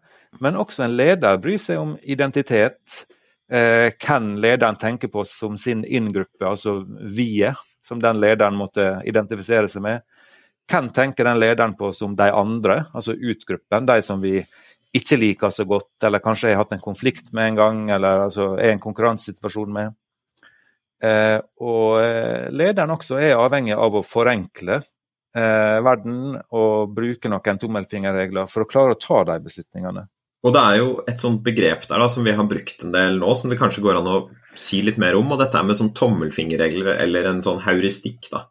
S2: men også en leder bryr seg om identitet. Eh, hvem lederen tenker på som sin inngruppe, altså vi-et, som den lederen måtte identifisere seg med. Hvem tenker den lederen på som de andre, altså utgruppen, de som vi ikke liker så godt, eller kanskje har hatt en konflikt med en gang, eller altså er i en konkurransesituasjon med. Eh, og eh, lederen også er avhengig av å forenkle eh, verden og bruke noen tommelfingerregler for å klare å ta de beslutningene.
S1: Og Det er jo et sånt begrep der da, som vi har brukt en del nå, som det kanskje går an å si litt mer om. og Dette er med sånn tommelfingerregler eller en sånn heuristikk. da.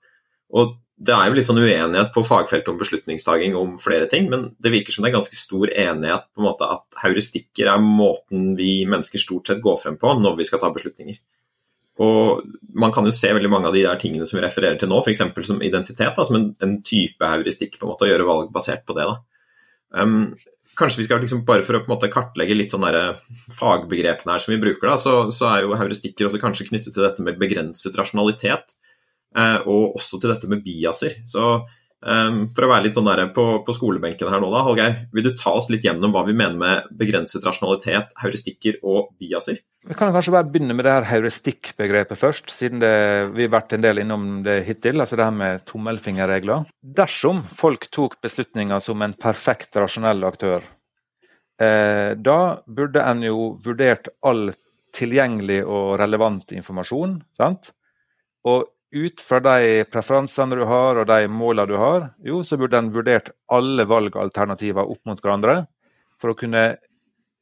S1: Og det er jo litt sånn uenighet på fagfeltet om beslutningstaking om flere ting, men det virker som det er ganske stor enighet på en måte at heuristikker er måten vi mennesker stort sett går frem på når vi skal ta beslutninger. Og Man kan jo se veldig mange av de der tingene som vi refererer til nå, f.eks. som identitet, da, som en, en, type heuristikk, på en måte, å gjøre valg basert på det. da. Um, kanskje vi skal liksom, Bare for å på en måte kartlegge litt sånn fagbegrepene her som vi bruker, da, så, så er jo heuristikker også kanskje knyttet til dette med begrenset rasjonalitet. Eh, og også til dette med biaser. Så Um, for å være litt sånn der på, på, skolebenken her nå, da, Hallgeir. Vil du ta oss litt gjennom hva vi mener med begrenset rasjonalitet, heuristikker og biaser?
S2: Vi kan kanskje bare begynne med det her heuristikkbegrepet først, siden det, vi har vært en del innom det hittil. altså det her med tommelfingerregler. Dersom folk tok beslutninger som en perfekt rasjonell aktør, eh, da burde en jo vurdert all tilgjengelig og relevant informasjon. sant? Og ut fra de preferansene du har og de målene du har, jo, så burde en vurdert alle valgalternativer opp mot hverandre for å kunne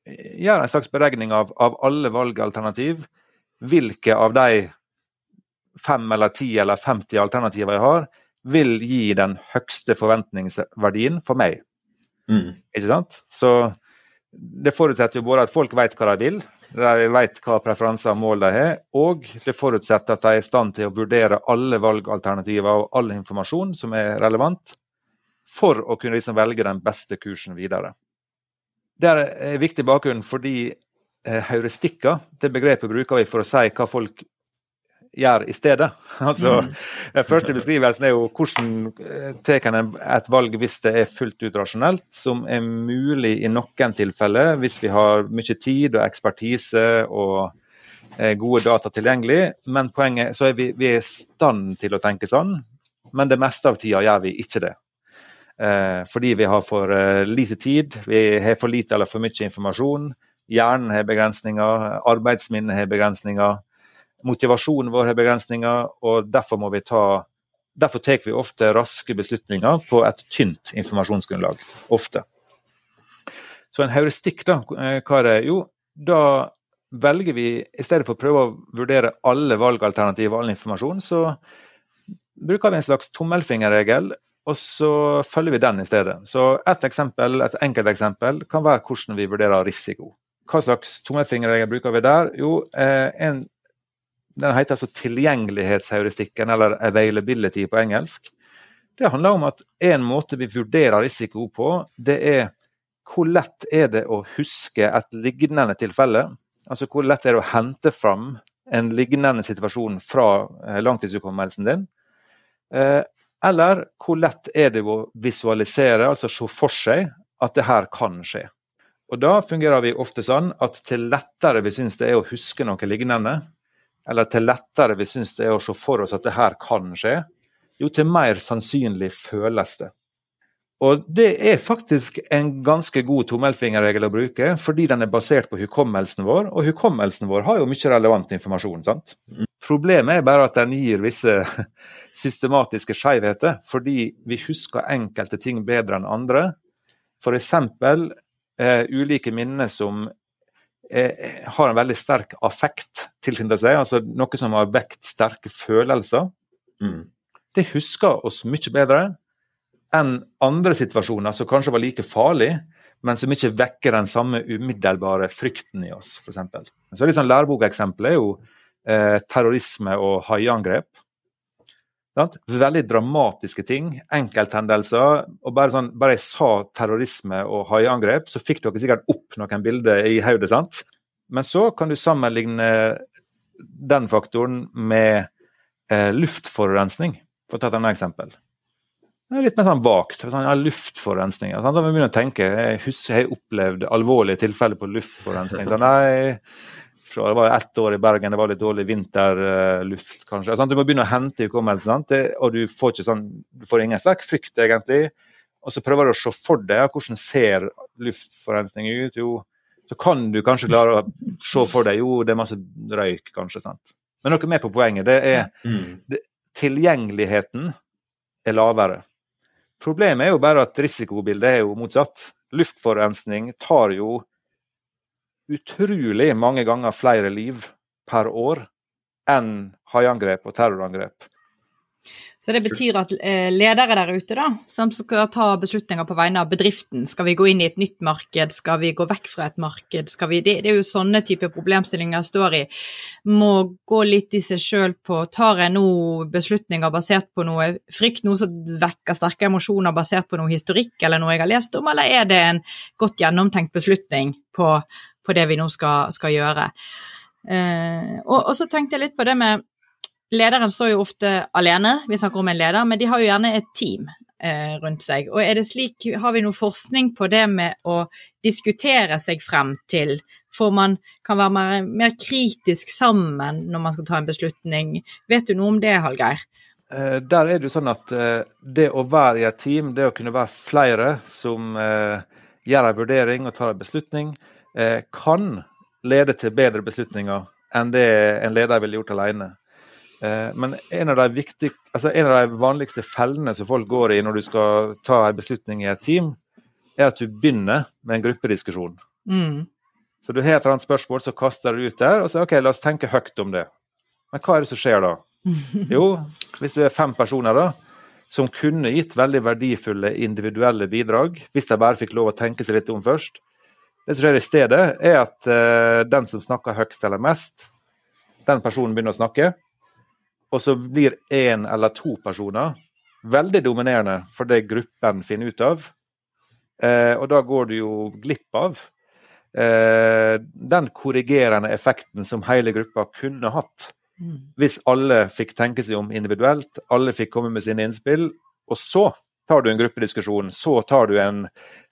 S2: gjøre en slags beregning av, av alle valgalternativ. Hvilke av de fem eller ti eller 50 alternativene jeg har, vil gi den høyeste forventningsverdien for meg. Mm. Ikke sant? Så det forutsetter jo både at folk vet hva de vil, de vet hva preferanser og mål de har, og det forutsetter at de er i stand til å vurdere alle valgalternativer og all informasjon som er relevant, for å kunne liksom velge den beste kursen videre. Det er en viktig bakgrunn fordi eh, heuristikker, det begrepet bruker vi for å si hva folk gjør i stedet. [LAUGHS] Altså, mm. Den første beskrivelsen er jo hvordan eh, tar en et valg hvis det er fullt ut rasjonelt, som er mulig i noen tilfeller hvis vi har mye tid og ekspertise og eh, gode data tilgjengelig. Men poenget så er vi, vi er i stand til å tenke sånn, men det meste av tida gjør vi ikke det. Eh, fordi vi har for eh, lite tid, vi har for lite eller for mye informasjon. Hjernen har begrensninger, arbeidsminnet har begrensninger. Motivasjonen vår har begrensninger, og derfor må vi ta Derfor tar vi ofte raske beslutninger på et tynt informasjonsgrunnlag. Ofte. Så en heuristikk, da, hva er det? Jo, da velger vi, i stedet for å prøve å vurdere alle valgalternativ og all informasjon, så bruker vi en slags tommelfingerregel, og så følger vi den i stedet. Så Et eksempel, et enkelt eksempel kan være hvordan vi vurderer risiko. Hva slags tommelfingerregel bruker vi der? Jo, eh, en den heter altså tilgjengelighetsheuristikken, eller availability på engelsk. Det handler om at en måte vi vurderer risiko på, det er hvor lett er det å huske et lignende tilfelle? Altså hvor lett er det å hente fram en lignende situasjon fra eh, langtidshukommelsen din? Eh, eller hvor lett er det å visualisere, altså se for seg, at det her kan skje? Og Da fungerer vi ofte sånn at til lettere vi syns det er å huske noe lignende, eller til lettere vi syns det er å se for oss at det her kan skje, jo til mer sannsynlig føles det. Og det er faktisk en ganske god tommelfingerregel å bruke, fordi den er basert på hukommelsen vår, og hukommelsen vår har jo mye relevant informasjon. sant? Problemet er bare at den gir visse [LAUGHS] systematiske skjevheter, fordi vi husker enkelte ting bedre enn andre. F.eks. Eh, ulike minner som har en veldig sterk affekt tilknyttet seg, altså noe som har vekt sterke følelser, mm. det husker oss mye bedre enn andre situasjoner som kanskje var like farlige, men som ikke vekker den samme umiddelbare frykten i oss, f.eks. Så et sånn Lærebokeksempelet er jo eh, terrorisme og haiangrep. Veldig dramatiske ting. Enkelthendelser. og Bare, sånn, bare jeg sa terrorisme og haiangrep, så fikk dere sikkert opp noen bilder i hodet. sant? Men så kan du sammenligne den faktoren med eh, luftforurensning, for å ta et annet eksempel. Det er litt mer sånn vagt. Sånn, ja, luftforurensning. Da må vi begynne å tenke. Jeg husker jeg opplevd alvorlige tilfeller på luftforurensning. Sånn, nei, det var ett år i Bergen, det var litt dårlig vinterluft, kanskje. Sånn, du må begynne å hente hukommelsen, og du får, ikke sånn, du får ingen sterk frykt, egentlig. Og så prøver du å se for deg hvordan ser luftforurensning ut. Jo, så kan du kanskje klare å se for deg jo, det er masse røyk, kanskje. sant? Men noe mer på poenget. Det er mm. det, Tilgjengeligheten er lavere. Problemet er jo bare at risikobildet er jo motsatt. Luftforurensning tar jo utrolig mange ganger flere liv per år enn haiangrep og terrorangrep.
S3: Så det betyr at eh, ledere der ute da, som skal ta beslutninger på vegne av bedriften, skal vi gå inn i et nytt marked, skal vi gå vekk fra et marked, vi, det, det, er jo sånne typer problemstillinger jeg står i, må gå litt i seg sjøl på tar jeg nå beslutninger basert på noe frykt, noe som vekker sterke emosjoner basert på noe historikk eller noe jeg har lest om, eller er det en godt gjennomtenkt beslutning på, på det vi nå skal, skal gjøre? Eh, og, og så tenkte jeg litt på det med Lederen står jo ofte alene, vi snakker om en leder, men de har jo gjerne et team. eh, rundt seg. Og er det slik, har vi noe forskning på det med å diskutere seg frem til, for man kan være mer, mer kritisk sammen når man skal ta en beslutning. Vet du noe om det, Hallgeir?
S2: Eh, der er det jo sånn at eh, det å være i et team, det å kunne være flere som eh, gjør en vurdering og tar en beslutning, kan lede til bedre beslutninger enn det en leder ville gjort alene. Eh, men en av, viktige, altså en av, de vanligste fellene som folk går i når du skal ta en beslutning i et team, er at du begynner med en gruppediskusjon. Mm. Så du har et eller annet spørsmål, så kaster du ut der, og så OK, la oss tenke høyt om det. Men hva er det som skjer da? [LAUGHS] Jo, hvis du er fem personer da, som kunne gitt veldig verdifulle individuelle bidrag, hvis de bare fikk lov å tenke seg litt om først, det som skjer i stedet, er at uh, den som snakker høyest eller mest, den personen begynner å snakke. Og så blir én eller to personer veldig dominerende for det gruppen finner ut av. Uh, og da går du jo glipp av uh, den korrigerende effekten som hele gruppa kunne hatt. Mm. Hvis alle fikk tenke seg om individuelt, alle fikk komme med sine innspill. Og så tar du en gruppediskusjon, så tar du en,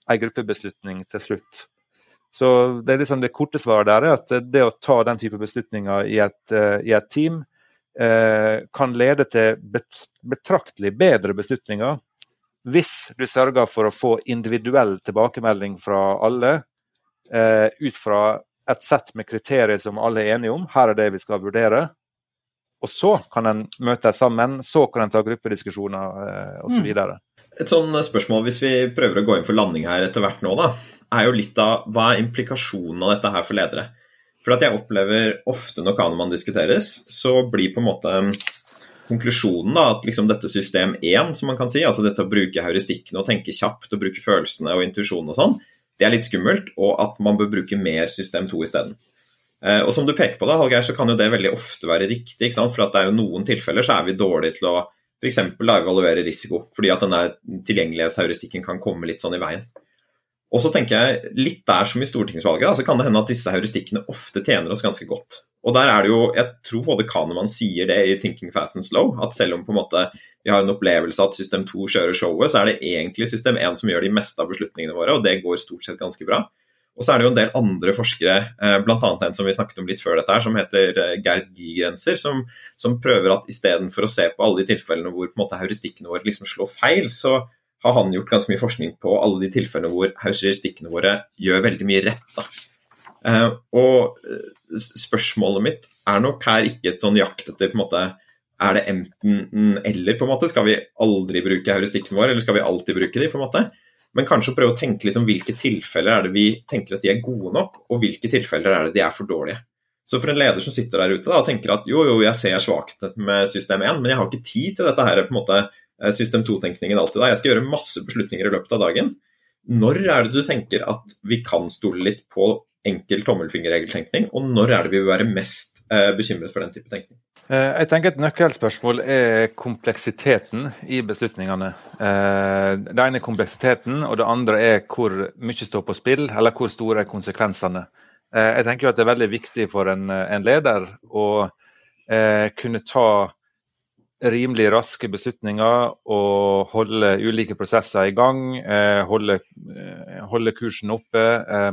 S2: en gruppebeslutning til slutt. Så det, er liksom det korte svaret der er at det å ta den type beslutninger i et, uh, i et team uh, kan lede til betraktelig bedre beslutninger hvis du sørger for å få individuell tilbakemelding fra alle uh, ut fra et sett med kriterier som alle er enige om. Her er det vi skal vurdere. Og så kan en møtes sammen, så kan en ta gruppediskusjoner eh, osv.
S1: Mm. Et sånn spørsmål, hvis vi prøver å gå inn for landing her etter hvert nå, da er jo litt av hva er implikasjonen av dette her for ledere. For at jeg opplever ofte når Kahneman diskuteres, så blir på en måte konklusjonen da, at liksom dette system 1, som man kan si, altså dette å bruke heuristikkene og tenke kjapt og bruke følelsene og intuisjonen og sånn, det er litt skummelt, og at man bør bruke mer system 2 isteden. Eh, og som du peker på, da, Hallgeir, så kan jo det veldig ofte være riktig. ikke sant? For at det er jo noen tilfeller så er vi dårlige til å f.eks. evaluere risiko, fordi at denne tilgjengelighetsheuristikken kan komme litt sånn i veien. Og så tenker jeg, Litt der som i stortingsvalget, så kan det hende at disse heuristikkene ofte tjener oss ganske godt. Og der er det jo, Jeg tror både Kahneman sier det i 'Thinking Fast and Slow', at selv om på en måte vi har en opplevelse at system 2 kjører showet, så er det egentlig system 1 som gjør de meste av beslutningene våre, og det går stort sett ganske bra. Og så er det jo en del andre forskere, eh, bl.a. en som vi snakket om litt før dette, her, som heter eh, Gerd Gigrenser, som, som prøver at istedenfor å se på alle de tilfellene hvor på en måte heuristikkene våre liksom slår feil, så har han gjort ganske mye forskning på alle de tilfellene hvor heuristikkene våre gjør veldig mye rett. Uh, og eh, spørsmålet mitt er nok her ikke et sånn jakt etter på en måte, Er det enten eller, på en måte? Skal vi aldri bruke heuristikkene våre, eller skal vi alltid bruke de, på en måte? Men kanskje prøve å tenke litt om hvilke tilfeller er det vi tenker at de er gode nok, og hvilke tilfeller er det de er for dårlige. Så for en leder som sitter der ute da, og tenker at jo, jo, jeg ser svakheten med system 1, men jeg har ikke tid til dette her på en måte Eh, system 2-tenkningen alltid da. Jeg skal gjøre masse beslutninger i løpet av dagen. Når er det du tenker at vi kan stole litt på enkel tommelfingerregeltenkning, og når er det vi vil være mest eh, bekymret for den type tenkning?
S2: Eh, jeg tenker Et nøkkelspørsmål er kompleksiteten i beslutningene. Det ene er kompleksiteten, og det andre er hvor mye står på spill, eller hvor store er konsekvensene. Jeg tenker at Det er veldig viktig for en leder å kunne ta rimelig raske beslutninger og holde ulike prosesser i gang. Eh, holde, eh, holde kursen oppe eh,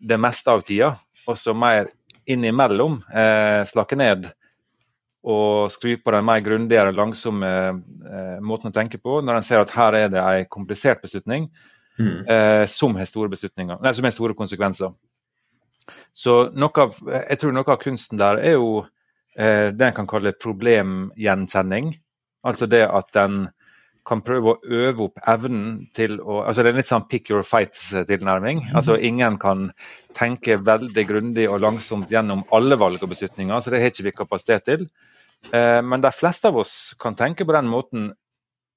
S2: det meste av tida. Og så mer innimellom slakke ned og skru på den mer grundigere, langsomme måten å tenke på når en ser at her er det en komplisert beslutning mm. som, har store nei, som har store konsekvenser. Så av, jeg tror noe av kunsten der er jo det en kan kalle problemgjenkjenning. Altså det at den kan prøve å øve opp evnen til å altså Det er litt sånn pick your fights-tilnærming. Altså Ingen kan tenke veldig grundig og langsomt gjennom alle valg og beslutninger, så det har ikke vi kapasitet til. Eh, men de fleste av oss kan tenke på den måten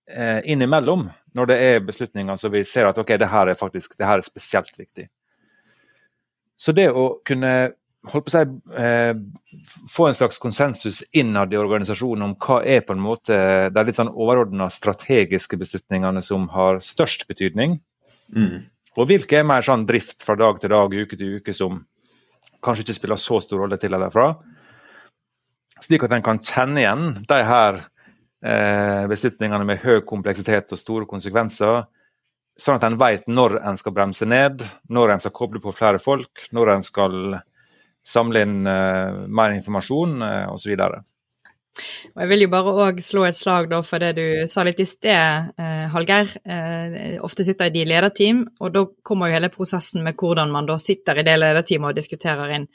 S2: eh, innimellom, når det er beslutninger så vi ser at ok, det her er faktisk det her er spesielt viktig. Så det å kunne holdt på å si, eh, få en slags konsensus innad i organisasjonen om hva er på en måte de litt sånn overordna strategiske beslutningene som har størst betydning. Mm. Og hvilke er mer sånn drift fra dag til dag, uke til uke, som kanskje ikke spiller så stor rolle til eller fra. Slik at en kan kjenne igjen de her eh, beslutningene med høy kompleksitet og store konsekvenser. Sånn at en vet når en skal bremse ned, når en skal koble på flere folk, når en skal samle inn uh, mer informasjon uh, osv.
S3: Og Jeg vil jo bare òg slå et slag da for det du sa litt i sted, eh, Hallgeir. Eh, ofte sitter de i lederteam, og da kommer jo hele prosessen med hvordan man da sitter i det lederteamet og diskuterer inn.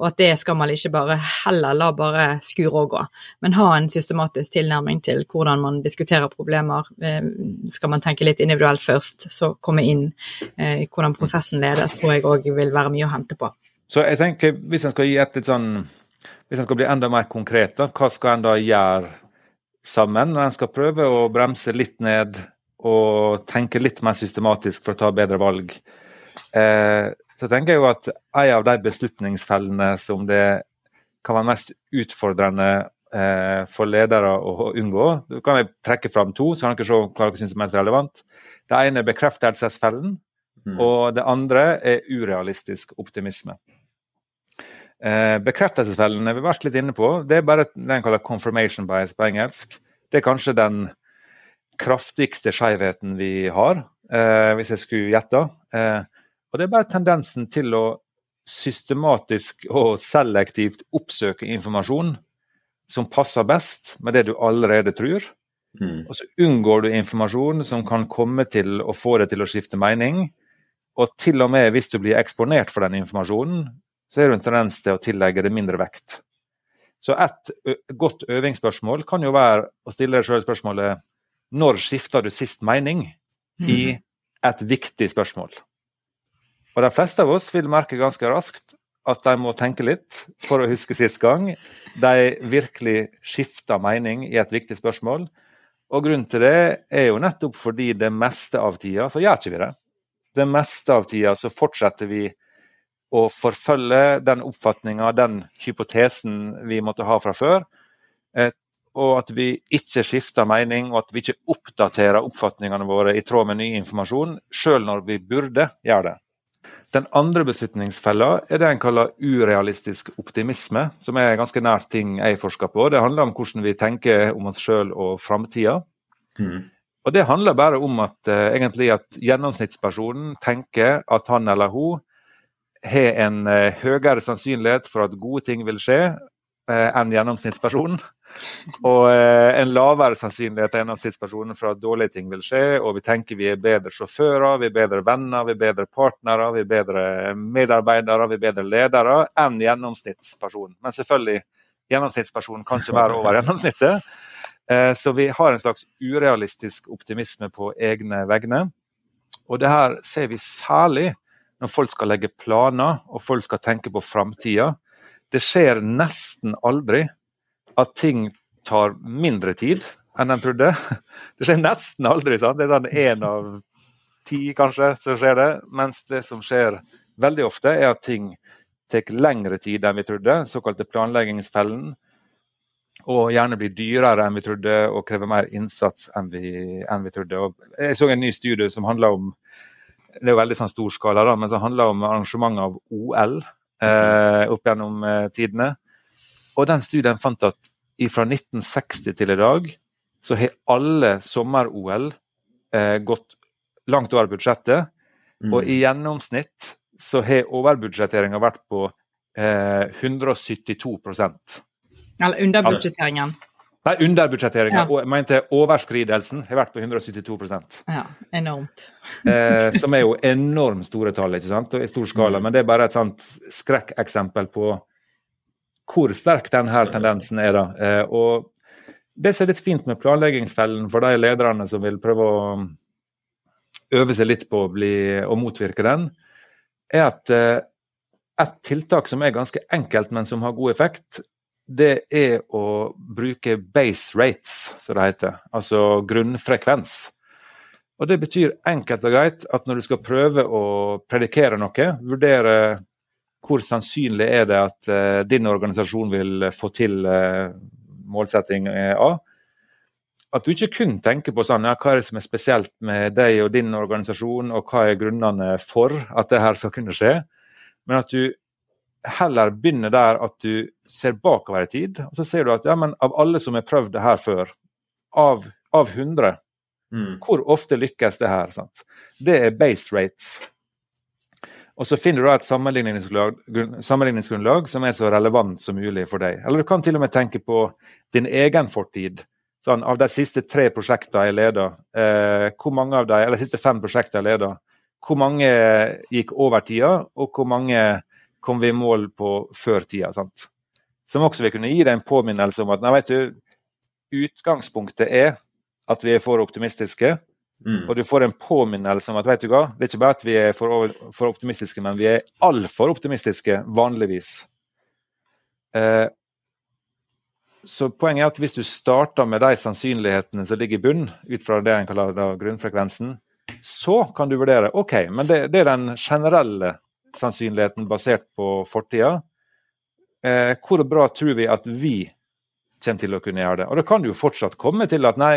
S3: Og at det skal man ikke bare heller la bare skure og gå, men ha en systematisk tilnærming til hvordan man diskuterer problemer. Eh, skal man tenke litt individuelt først, så komme inn eh, hvordan prosessen ledes, tror jeg òg vil være mye å hente på.
S2: Så jeg tenker, hvis en skal gi et litt sånn hvis en skal bli enda mer konkret, da, hva skal en da gjøre sammen? Når en skal prøve å bremse litt ned og tenke litt mer systematisk for å ta bedre valg. Eh, så tenker jeg jo at en av de beslutningsfellene som det kan være mest utfordrende eh, for ledere å unngå, da kan jeg trekke fram to, så kan dere se hva dere syns er mest relevant. Det ene er bekreftelsesfellen, mm. og det andre er urealistisk optimisme. Eh, vi har vært litt inne på. Det er bare det en kaller confirmation bias på engelsk. Det er kanskje den kraftigste skjevheten vi har, eh, hvis jeg skulle gjette. Eh, og det er bare tendensen til å systematisk og selektivt oppsøke informasjon som passer best med det du allerede tror. Mm. Og så unngår du informasjon som kan komme til å få deg til å skifte mening. Og til og med hvis du blir eksponert for den informasjonen, så er det en tendens til å tillegge det mindre vekt. Så et godt øvingsspørsmål kan jo være å stille deg sjøl spørsmålet når skifta du sist mening i mhm. et viktig spørsmål? Og De fleste av oss vil merke ganske raskt at de må tenke litt for å huske sist gang de virkelig skifta mening i et viktig spørsmål. Og Grunnen til det er jo nettopp fordi det meste av tida så gjør ikke vi det. Det meste av tida så fortsetter vi å forfølge den oppfatninga, den hypotesen vi måtte ha fra før. Eh, og at vi ikke skifter mening, og at vi ikke oppdaterer oppfatningene våre i tråd med ny informasjon, sjøl når vi burde gjøre det. Den andre beslutningsfella er det en kaller urealistisk optimisme, som er ganske nært ting jeg forsker på. Det handler om hvordan vi tenker om oss sjøl og framtida. Mm. Og det handler bare om at, uh, egentlig at gjennomsnittspersonen tenker at han eller hun har en uh, høyere sannsynlighet for at gode ting vil skje uh, enn gjennomsnittspersonen. [LAUGHS] Og uh, en lavere sannsynlighet enn gjennomsnittspersonen for at dårlige ting vil skje. Og vi tenker vi er bedre sjåfører, vi er bedre venner, vi er bedre partnere, vi er bedre medarbeidere, vi er bedre ledere enn gjennomsnittspersonen. Men selvfølgelig, gjennomsnittspersonen kan ikke være over gjennomsnittet. Så vi har en slags urealistisk optimisme på egne vegne. Og det her ser vi særlig når folk skal legge planer og folk skal tenke på framtida. Det skjer nesten aldri at ting tar mindre tid enn en trodde. [LAUGHS] Det skjer nesten aldri. sant? Det er den én av ti kanskje som skjer det. Mens det som skjer veldig ofte, er at ting tar lengre tid enn vi trodde. Såkalte planleggingsfellen. Og gjerne blir dyrere enn vi trodde og krever mer innsats enn vi, enn vi trodde. Og jeg så en ny studie som handla om det er jo veldig sånn stor skala, da, men som handler om arrangement av OL eh, opp gjennom eh, tidene. Og den studien fant at fra 1960 til i dag så har alle sommer-OL eh, gått langt over budsjettet. Mm. Og i gjennomsnitt så har overbudsjetteringa vært på eh, 172%
S3: Eller underbudsjetteringen.
S2: Nei, underbudsjetteringa. Ja. Jeg mente overskridelsen har vært på 172%
S3: Ja, enormt. [LAUGHS]
S2: eh, som er jo enormt store tall ikke sant? og i stor skala. Mm. Men det er bare et sånt skrekkeksempel på hvor sterk denne tendensen er. da. Eh, og Det som er litt fint med planleggingsfellen for de lederne som vil prøve å øve seg litt på å, bli, å motvirke den, er at eh, et tiltak som er ganske enkelt, men som har god effekt, det er å bruke base rates, som det heter. Altså grunnfrekvens. Og Det betyr enkelt og greit at når du skal prøve å predikere noe, vurdere hvor sannsynlig er det at uh, din organisasjon vil få til uh, målsetting A. At du ikke kun tenker på sånn, ja, hva er det som er spesielt med deg og din organisasjon, og hva er grunnene for at det her skal kunne skje, men at du heller begynne der at du ser bakover i tid. og Så ser du at ja, men av alle som har prøvd det her før, av, av 100, mm. hvor ofte lykkes det her? Sant? Det er base rates. Og så finner du et sammenligningsgrunnlag, sammenligningsgrunnlag, som er så relevant som mulig for deg. Eller du kan til og med tenke på din egen fortid. Sånn, av de siste tre prosjektene jeg leder, eh, hvor mange av de, eller de siste fem prosjektene jeg leder, hvor mange gikk over tida, og hvor mange kom vi i mål på før tida? sant? Som også vil kunne gi deg en påminnelse om at nei, vet du, utgangspunktet er at vi er for optimistiske. Mm. Og du får en påminnelse om at vet du hva, det er ikke bare at vi er for, for optimistiske, men vi er altfor optimistiske vanligvis. Eh, så poenget er at hvis du starter med de sannsynlighetene som ligger i bunn, ut fra det en kaller grunnfrekvensen, så kan du vurdere ok, men det, det er den generelle sannsynligheten basert på fortida. Eh, hvor bra tror vi at vi kommer til å kunne gjøre det? Og det kan jo fortsatt komme til at nei,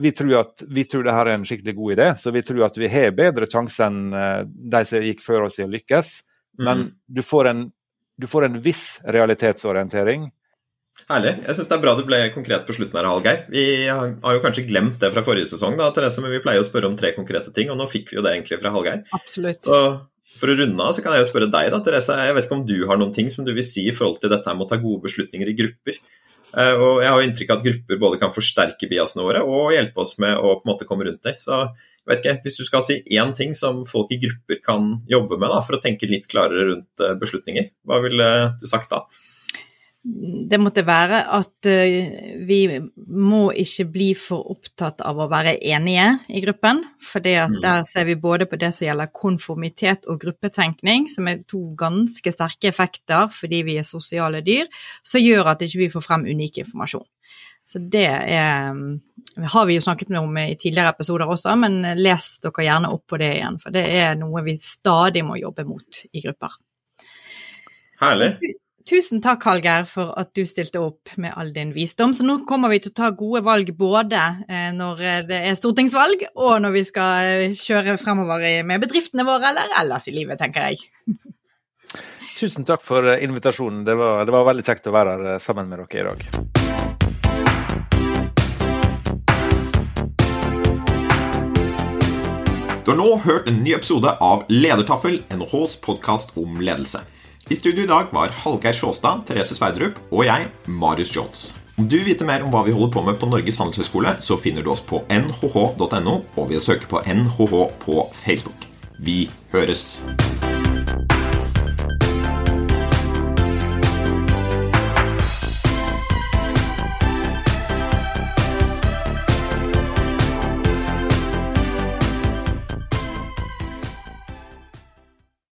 S2: vi tror at vi tror det her er en skikkelig god idé, så vi tror at vi har bedre sjanse enn eh, de som gikk før oss i å lykkes. Men mm. du, får en, du, får en, viss realitetsorientering.
S1: Herlig. Jeg syns det er bra du ble konkret på slutten her, Hallgeir. Vi har jo kanskje glemt det fra forrige sesong, da, Therese, men vi pleier å spørre om tre konkrete ting, og nå fikk vi jo det egentlig fra Hallgeir.
S3: Absolutt.
S1: Så for å runde av så kan jeg jo spørre deg, da, Therese. Jeg vet ikke om du har noen ting som du vil si i forhold til dette med å ta gode beslutninger i grupper. Eh, og jeg har inntrykk av at grupper både kan forsterke biasene våre og hjelpe oss med å på en måte komme rundt det. Så jeg vet ikke, Hvis du skal si én ting som folk i grupper kan jobbe med da, for å tenke litt klarere rundt eh, beslutninger, hva ville du sagt da?
S3: Det måtte være at uh, vi må ikke bli for opptatt av å være enige i gruppen. For mm. der ser vi både på det som gjelder konformitet og gruppetenkning, som er to ganske sterke effekter fordi vi er sosiale dyr, som gjør at ikke vi ikke får frem unik informasjon. Så det er, har vi jo snakket om i tidligere episoder også, men les dere gjerne opp på det igjen. For det er noe vi stadig må jobbe mot i grupper.
S1: Herlig.
S3: Tusen takk, Hallgeir, for at du stilte opp med all din visdom. Så nå kommer vi til å ta gode valg både eh, når det er stortingsvalg, og når vi skal eh, kjøre fremover med bedriftene våre, eller ellers i livet, tenker jeg. [LAUGHS]
S2: Tusen takk for eh, invitasjonen. Det var, det var veldig kjekt å være her sammen med dere i dag.
S1: Du har nå hørt en ny episode av Ledertaffel, NHHs podkast om ledelse. I studio i dag var Hallgeir Sjåstad, Therese Sverdrup og jeg, Marius Jones. Om du vil vite mer om hva vi holder på med på Norges handelshøyskole, så finner du oss på nhh.no og ved å søke på NHH på Facebook. Vi høres!